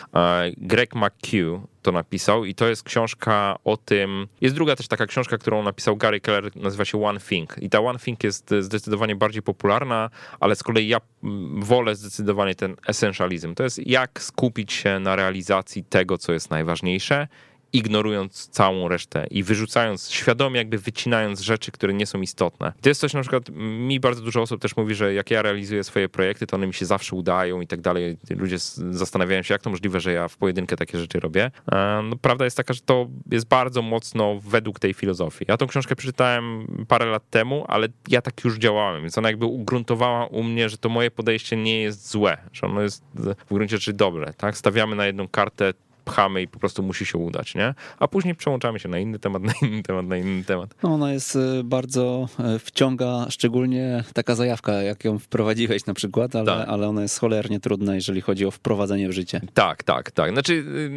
Greg McHugh to napisał i to jest książka o tym. Jest druga też taka książka, którą napisał Gary Keller, nazywa się One Thing. I ta One Thing jest zdecydowanie bardziej popularna, ale z kolei ja mm, wolę zdecydowanie ten essentializm. To jest jak skupić się na realizacji tego, co jest najważniejsze ignorując całą resztę i wyrzucając, świadomie jakby wycinając rzeczy, które nie są istotne. To jest coś, na przykład mi bardzo dużo osób też mówi, że jak ja realizuję swoje projekty, to one mi się zawsze udają i tak dalej. Ludzie zastanawiają się, jak to możliwe, że ja w pojedynkę takie rzeczy robię. E, no, prawda jest taka, że to jest bardzo mocno według tej filozofii. Ja tą książkę przeczytałem parę lat temu, ale ja tak już działałem, więc ona jakby ugruntowała u mnie, że to moje podejście nie jest złe, że ono jest w gruncie rzeczy dobre, tak? Stawiamy na jedną kartę pchamy i po prostu musi się udać, nie? A później przełączamy się na inny temat, na inny temat, na inny temat. No ona jest y, bardzo, y, wciąga szczególnie taka zajawka, jak ją wprowadziłeś na przykład, ale, tak. ale ona jest cholernie trudna, jeżeli chodzi o wprowadzenie w życie. Tak, tak, tak. Znaczy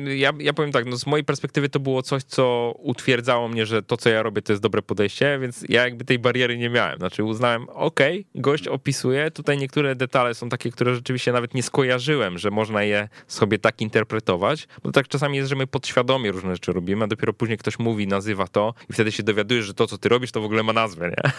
y, ja, ja powiem tak, no z mojej perspektywy to było coś, co utwierdzało mnie, że to, co ja robię, to jest dobre podejście, więc ja jakby tej bariery nie miałem. Znaczy uznałem, okej, okay, gość opisuje, tutaj niektóre detale są takie, które rzeczywiście nawet nie skojarzyłem, że można je sobie tak interpretować, bo tak tak czasami jest, że my podświadomie różne rzeczy robimy, a dopiero później ktoś mówi, nazywa to i wtedy się dowiadujesz, że to, co ty robisz, to w ogóle ma nazwę, nie?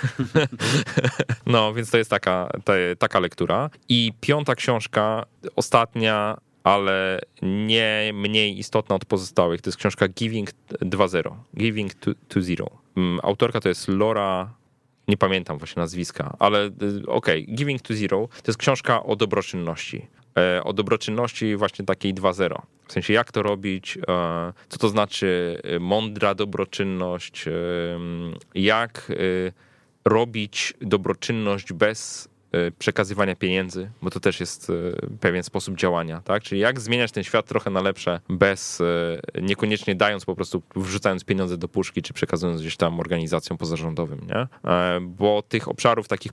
no, więc to jest taka, ta, taka lektura. I piąta książka, ostatnia, ale nie mniej istotna od pozostałych, to jest książka Giving 2.0. Giving to, to Zero. Mm, autorka to jest Laura nie pamiętam właśnie nazwiska, ale y, okej, okay, Giving to Zero to jest książka o dobroczynności. E, o dobroczynności właśnie takiej 2.0. W sensie jak to robić, e, co to znaczy e, mądra dobroczynność, jak robić dobroczynność bez przekazywania pieniędzy, bo to też jest e, pewien sposób działania, tak? Czyli jak zmieniać ten świat trochę na lepsze, bez e, niekoniecznie dając po prostu, wrzucając pieniądze do puszki, czy przekazując gdzieś tam organizacjom pozarządowym, nie? Bo tych obszarów takich,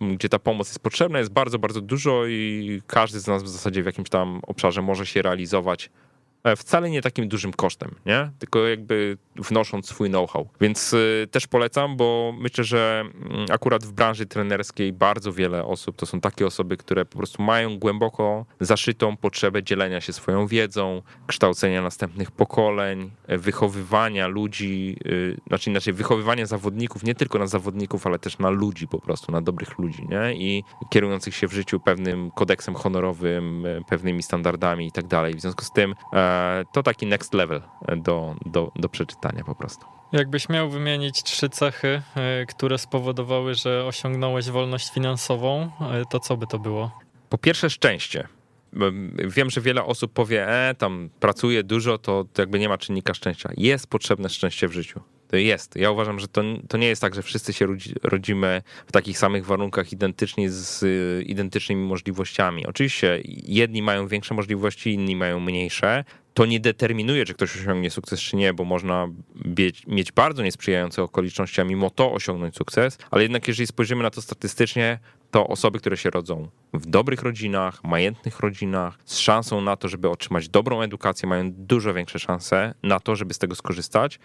gdzie ta pomoc jest potrzebna, jest bardzo, bardzo dużo i każdy z nas w zasadzie w jakimś tam obszarze może się realizować E, wcale nie takim dużym kosztem, nie? Tylko jakby wnosząc swój know-how. Więc y, też polecam, bo myślę, że mm, akurat w branży trenerskiej bardzo wiele osób to są takie osoby, które po prostu mają głęboko zaszytą potrzebę dzielenia się swoją wiedzą, kształcenia następnych pokoleń, e, wychowywania ludzi, y, znaczy inaczej wychowywania zawodników, nie tylko na zawodników, ale też na ludzi po prostu, na dobrych ludzi, nie? I kierujących się w życiu pewnym kodeksem honorowym, e, pewnymi standardami i tak dalej. W związku z tym to taki next level do, do, do przeczytania po prostu. Jakbyś miał wymienić trzy cechy, e, które spowodowały, że osiągnąłeś wolność finansową, e, to co by to było? Po pierwsze szczęście. Wiem, że wiele osób powie, e, tam pracuje dużo, to jakby nie ma czynnika szczęścia. Jest potrzebne szczęście w życiu. Jest. Ja uważam, że to, to nie jest tak, że wszyscy się rodzimy w takich samych warunkach identycznie z y, identycznymi możliwościami. Oczywiście jedni mają większe możliwości, inni mają mniejsze. To nie determinuje, czy ktoś osiągnie sukces, czy nie, bo można mieć, mieć bardzo niesprzyjające okoliczności, a mimo to osiągnąć sukces, ale jednak jeżeli spojrzymy na to statystycznie, to osoby, które się rodzą w dobrych rodzinach, majętnych rodzinach, z szansą na to, żeby otrzymać dobrą edukację, mają dużo większe szanse na to, żeby z tego skorzystać,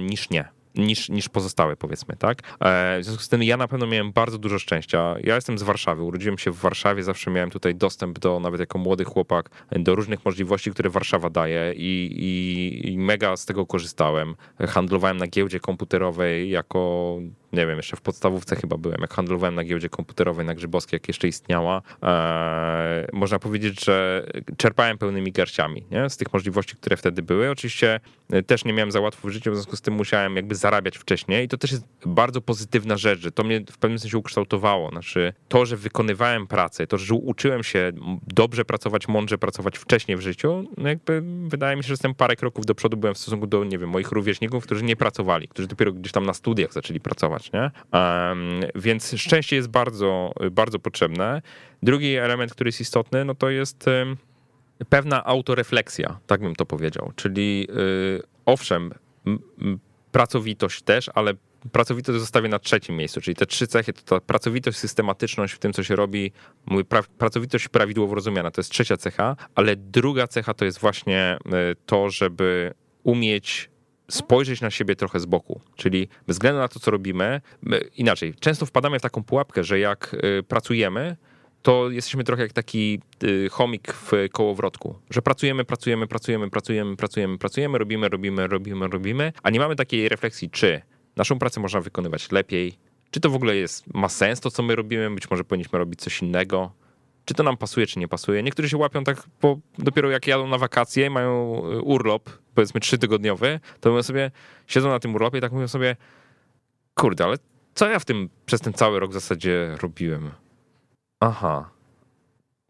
niż nie. niż, niż pozostałe, powiedzmy, tak? E, w związku z tym ja na pewno miałem bardzo dużo szczęścia. Ja jestem z Warszawy, urodziłem się w Warszawie, zawsze miałem tutaj dostęp do, nawet jako młody chłopak, do różnych możliwości, które Warszawa daje i, i, i mega z tego korzystałem. Handlowałem na giełdzie komputerowej jako nie wiem, jeszcze w podstawówce chyba byłem, jak handlowałem na giełdzie komputerowej na Grzybowskiej, jak jeszcze istniała. Eee, można powiedzieć, że czerpałem pełnymi garściami nie? z tych możliwości, które wtedy były. Oczywiście e, też nie miałem za łatwo w życiu, w związku z tym musiałem jakby zarabiać wcześniej i to też jest bardzo pozytywna rzecz, że to mnie w pewnym sensie ukształtowało. Znaczy to, że wykonywałem pracę, to, że uczyłem się dobrze pracować, mądrze pracować wcześniej w życiu, no jakby wydaje mi się, że jestem parę kroków do przodu byłem w stosunku do, nie wiem, moich rówieśników, którzy nie pracowali, którzy dopiero gdzieś tam na studiach zaczęli pracować więc szczęście jest bardzo, bardzo potrzebne. Drugi element, który jest istotny, no to jest pewna autorefleksja, tak bym to powiedział. Czyli y, owszem, pracowitość też, ale pracowitość zostawię na trzecim miejscu, czyli te trzy cechy, to ta pracowitość, systematyczność w tym, co się robi, mówię, pra, pracowitość prawidłowo rozumiana, to jest trzecia cecha, ale druga cecha to jest właśnie y, to, żeby umieć spojrzeć na siebie trochę z boku. Czyli bez względu na to, co robimy, inaczej, często wpadamy w taką pułapkę, że jak y, pracujemy, to jesteśmy trochę jak taki y, chomik w kołowrotku, że pracujemy, pracujemy, pracujemy, pracujemy, pracujemy, pracujemy, robimy, robimy, robimy, robimy, a nie mamy takiej refleksji, czy naszą pracę można wykonywać lepiej, czy to w ogóle jest, ma sens to, co my robimy, być może powinniśmy robić coś innego, czy to nam pasuje, czy nie pasuje. Niektórzy się łapią tak, bo dopiero jak jadą na wakacje, mają y, urlop, powiedzmy trzytygodniowy, to mówią sobie, siedzą na tym urlopie i tak mówią sobie, kurde, ale co ja w tym przez ten cały rok w zasadzie robiłem? Aha,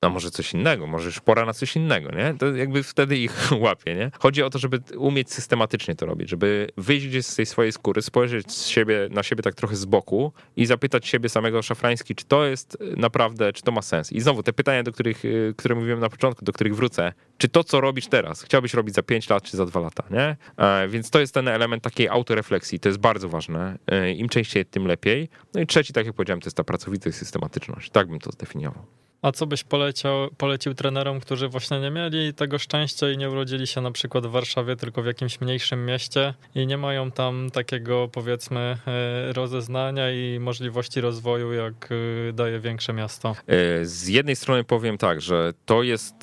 a może coś innego, może już pora na coś innego, nie? To jakby wtedy ich łapie, nie? Chodzi o to, żeby umieć systematycznie to robić, żeby wyjść z tej swojej skóry, spojrzeć z siebie, na siebie tak trochę z boku i zapytać siebie samego szafrański, czy to jest naprawdę, czy to ma sens. I znowu te pytania, do których, y, które mówiłem na początku, do których wrócę, czy to, co robisz teraz, chciałbyś robić za 5 lat, czy za 2 lata, nie? E, więc to jest ten element takiej autorefleksji, to jest bardzo ważne. E, Im częściej, tym lepiej. No i trzeci, tak jak powiedziałem, to jest ta pracowitość, systematyczność. Tak bym to zdefiniował. A co byś poleciał, polecił trenerom, którzy właśnie nie mieli tego szczęścia i nie urodzili się na przykład w Warszawie, tylko w jakimś mniejszym mieście i nie mają tam takiego powiedzmy e, rozeznania i możliwości rozwoju, jak e, daje większe miasto? E, z jednej strony powiem tak, że to jest,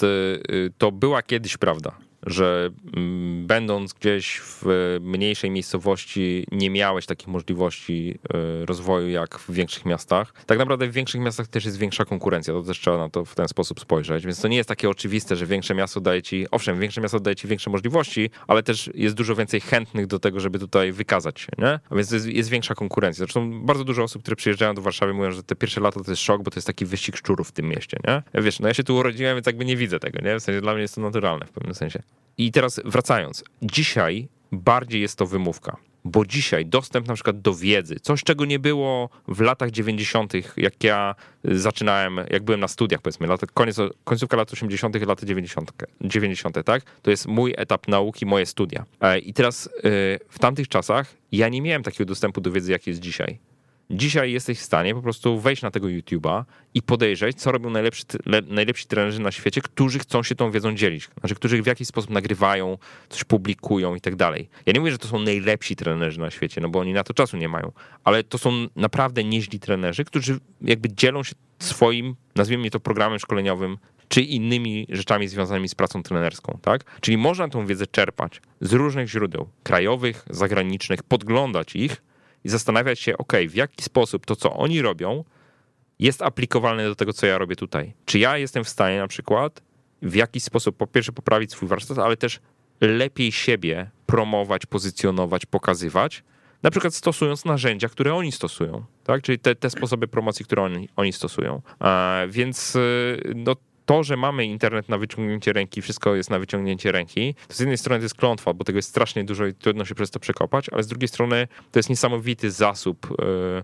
to była kiedyś prawda że mm, będąc gdzieś w mniejszej miejscowości nie miałeś takich możliwości e, rozwoju jak w większych miastach. Tak naprawdę w większych miastach też jest większa konkurencja, to też trzeba na to w ten sposób spojrzeć, więc to nie jest takie oczywiste, że większe miasto daje ci, owszem, większe miasto daje ci większe możliwości, ale też jest dużo więcej chętnych do tego, żeby tutaj wykazać się, nie? A więc jest, jest większa konkurencja. Zresztą bardzo dużo osób, które przyjeżdżają do Warszawy mówią, że te pierwsze lata to jest szok, bo to jest taki wyścig szczurów w tym mieście, nie? Wiesz, no ja się tu urodziłem, więc jakby nie widzę tego, nie? W sensie dla mnie jest to naturalne w pewnym sensie. I teraz wracając, dzisiaj bardziej jest to wymówka, bo dzisiaj dostęp na przykład do wiedzy, coś czego nie było w latach 90., jak ja zaczynałem, jak byłem na studiach, powiedzmy, koniec, końcówka lat 80., lata 90., 90., tak? To jest mój etap nauki, moje studia. E, I teraz e, w tamtych czasach ja nie miałem takiego dostępu do wiedzy, jak jest dzisiaj. Dzisiaj jesteś w stanie po prostu wejść na tego YouTube'a i podejrzeć, co robią najlepsi, najlepsi trenerzy na świecie, którzy chcą się tą wiedzą dzielić. Znaczy, którzy w jakiś sposób nagrywają, coś publikują i tak dalej. Ja nie mówię, że to są najlepsi trenerzy na świecie, no bo oni na to czasu nie mają, ale to są naprawdę nieźli trenerzy, którzy jakby dzielą się swoim, nazwijmy to programem szkoleniowym, czy innymi rzeczami związanymi z pracą trenerską, tak? Czyli można tą wiedzę czerpać z różnych źródeł, krajowych, zagranicznych, podglądać ich, i zastanawiać się, ok, w jaki sposób to, co oni robią, jest aplikowalne do tego, co ja robię tutaj. Czy ja jestem w stanie na przykład w jakiś sposób po pierwsze poprawić swój warsztat, ale też lepiej siebie promować, pozycjonować, pokazywać, na przykład stosując narzędzia, które oni stosują, tak? czyli te, te sposoby promocji, które oni, oni stosują. A, więc y, no, to, że mamy internet na wyciągnięcie ręki, wszystko jest na wyciągnięcie ręki, to z jednej strony to jest klątwa, bo tego jest strasznie dużo i trudno się przez to przekopać, ale z drugiej strony to jest niesamowity zasób e,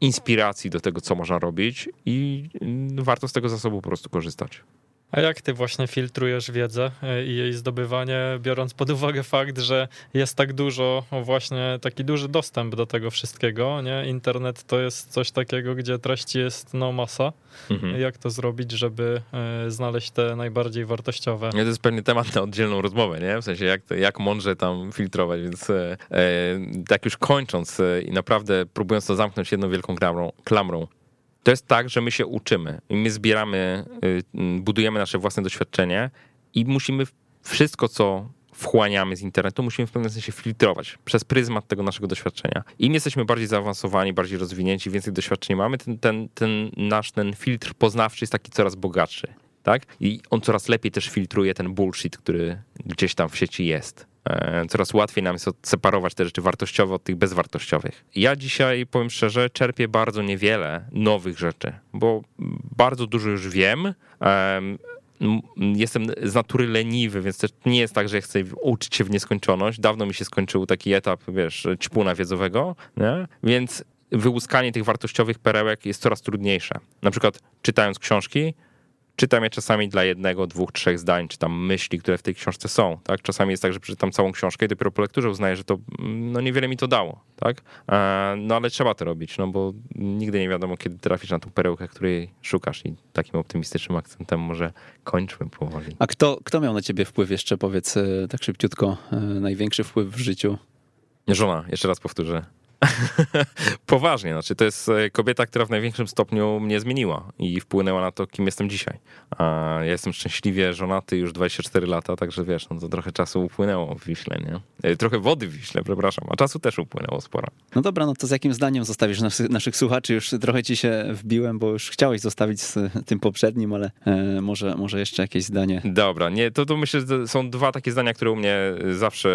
inspiracji do tego, co można robić i mm, warto z tego zasobu po prostu korzystać. A jak ty właśnie filtrujesz wiedzę e, i jej zdobywanie, biorąc pod uwagę fakt, że jest tak dużo, właśnie taki duży dostęp do tego wszystkiego, nie? Internet to jest coś takiego, gdzie treści jest no masa. Mhm. Jak to zrobić, żeby e, znaleźć te najbardziej wartościowe? Nie, to jest pewnie temat na oddzielną rozmowę, nie? W sensie jak, jak mądrze tam filtrować, więc e, tak już kończąc e, i naprawdę próbując to zamknąć jedną wielką klamrą, klamrą to jest tak, że my się uczymy my zbieramy, y, budujemy nasze własne doświadczenie i musimy wszystko, co wchłaniamy z internetu, musimy w pewnym sensie filtrować przez pryzmat tego naszego doświadczenia. Im jesteśmy bardziej zaawansowani, bardziej rozwinięci, więcej doświadczeń mamy, ten, ten, ten nasz ten filtr poznawczy jest taki coraz bogatszy. Tak? I on coraz lepiej też filtruje ten bullshit, który gdzieś tam w sieci jest. E, coraz łatwiej nam jest odseparować te rzeczy wartościowe od tych bezwartościowych. Ja dzisiaj, powiem szczerze, czerpię bardzo niewiele nowych rzeczy, bo bardzo dużo już wiem. Jestem z natury leniwy, więc też nie jest tak, że chcę uczyć się w nieskończoność. Dawno mi się skończył taki etap, wiesz, ćpuna wiedzowego, nie? więc wyłuskanie tych wartościowych perełek jest coraz trudniejsze. Na przykład czytając książki, czytam je czasami dla jednego, dwóch, trzech zdań, czy tam myśli, które w tej książce są, tak? Czasami jest tak, że przeczytam całą książkę i dopiero po lekturze uznaję, że to mm, no niewiele mi to dało, tak? E, no ale trzeba to robić, no bo nigdy nie wiadomo, kiedy trafisz na tą perełkę, której szukasz i takim optymistycznym akcentem może kończmy powoli. A kto, kto miał na ciebie wpływ jeszcze, powiedz e, tak szybciutko, e, największy wpływ w życiu? Żona, jeszcze raz powtórzę. Poważnie, znaczy to jest e, kobieta, która w największym stopniu mnie zmieniła i wpłynęła na to, kim jestem dzisiaj. A ja jestem szczęśliwie żonaty już 24 lata, także wiesz, no to trochę czasu upłynęło w Wiśle, nie? E, trochę wody w Wiśle, przepraszam, a czasu też upłynęło sporo. No dobra, no to z jakim zdaniem zostawisz naszych, naszych słuchaczy? Już trochę ci się wbiłem, bo już chciałeś zostawić z tym poprzednim, ale e, może, może jeszcze jakieś zdanie. Dobra, nie, to, to myślę, że są dwa takie zdania, które u mnie zawsze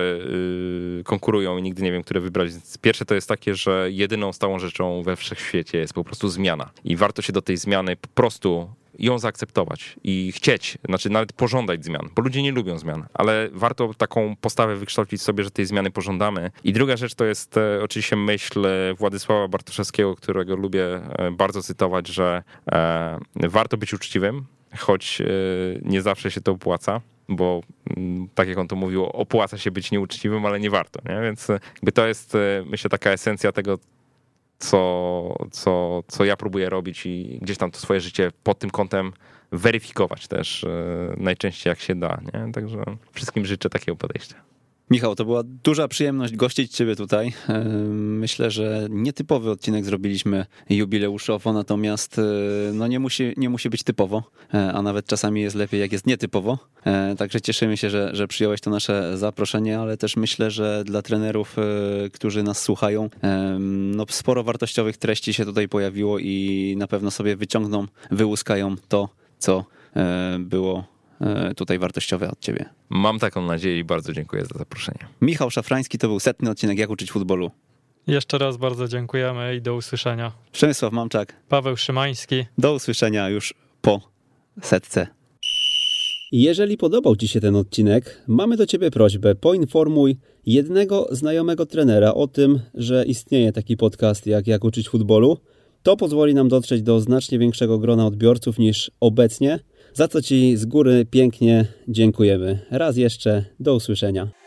y, konkurują i nigdy nie wiem, które wybrać. Pierwsze to jest takie, że jedyną stałą rzeczą we wszechświecie jest po prostu zmiana. I warto się do tej zmiany po prostu ją zaakceptować i chcieć, znaczy nawet pożądać zmian, bo ludzie nie lubią zmian, ale warto taką postawę wykształcić sobie, że tej zmiany pożądamy. I druga rzecz to jest e, oczywiście myśl Władysława Bartoszewskiego, którego lubię e, bardzo cytować, że e, warto być uczciwym, choć e, nie zawsze się to opłaca bo mm, tak jak on to mówił, opłaca się być nieuczciwym, ale nie warto, nie? Więc e, jakby to jest, e, myślę, taka esencja tego, co, co, co ja próbuję robić i gdzieś tam to swoje życie pod tym kątem weryfikować też najczęściej jak się da, nie? Także wszystkim życzę takiego podejścia. Michał, to była duża przyjemność gościć Ciebie tutaj. Myślę, że nietypowy odcinek zrobiliśmy jubileuszowo, natomiast e, no nie, musi, nie musi być typowo, e, a nawet czasami jest lepiej, jak jest nietypowo. E, także cieszymy się, że, że przyjąłeś to nasze zaproszenie, ale też myślę, że dla trenerów, którzy nas słuchają, no sporo wartościowych treści się tutaj pojawiło i na pewno sobie wyciągną, wyłuskają to, co było E, tutaj wartościowe od ciebie. Mam taką nadzieję i bardzo dziękuję za zaproszenie. Michał Szafrański to był setny odcinek Jak uczyć futbolu. Jeszcze raz bardzo dziękujemy i do usłyszenia. Przemysław Mamczak. Paweł Szymański. Do usłyszenia już po setce. Jeżeli podobał Ci się ten odcinek, mamy do Ciebie prośbę: poinformuj jednego znajomego trenera o tym, że istnieje taki podcast jak Jak uczyć futbolu. To pozwoli nam dotrzeć do znacznie większego grona odbiorców niż obecnie za co Ci z góry pięknie dziękujemy. Raz jeszcze, do usłyszenia.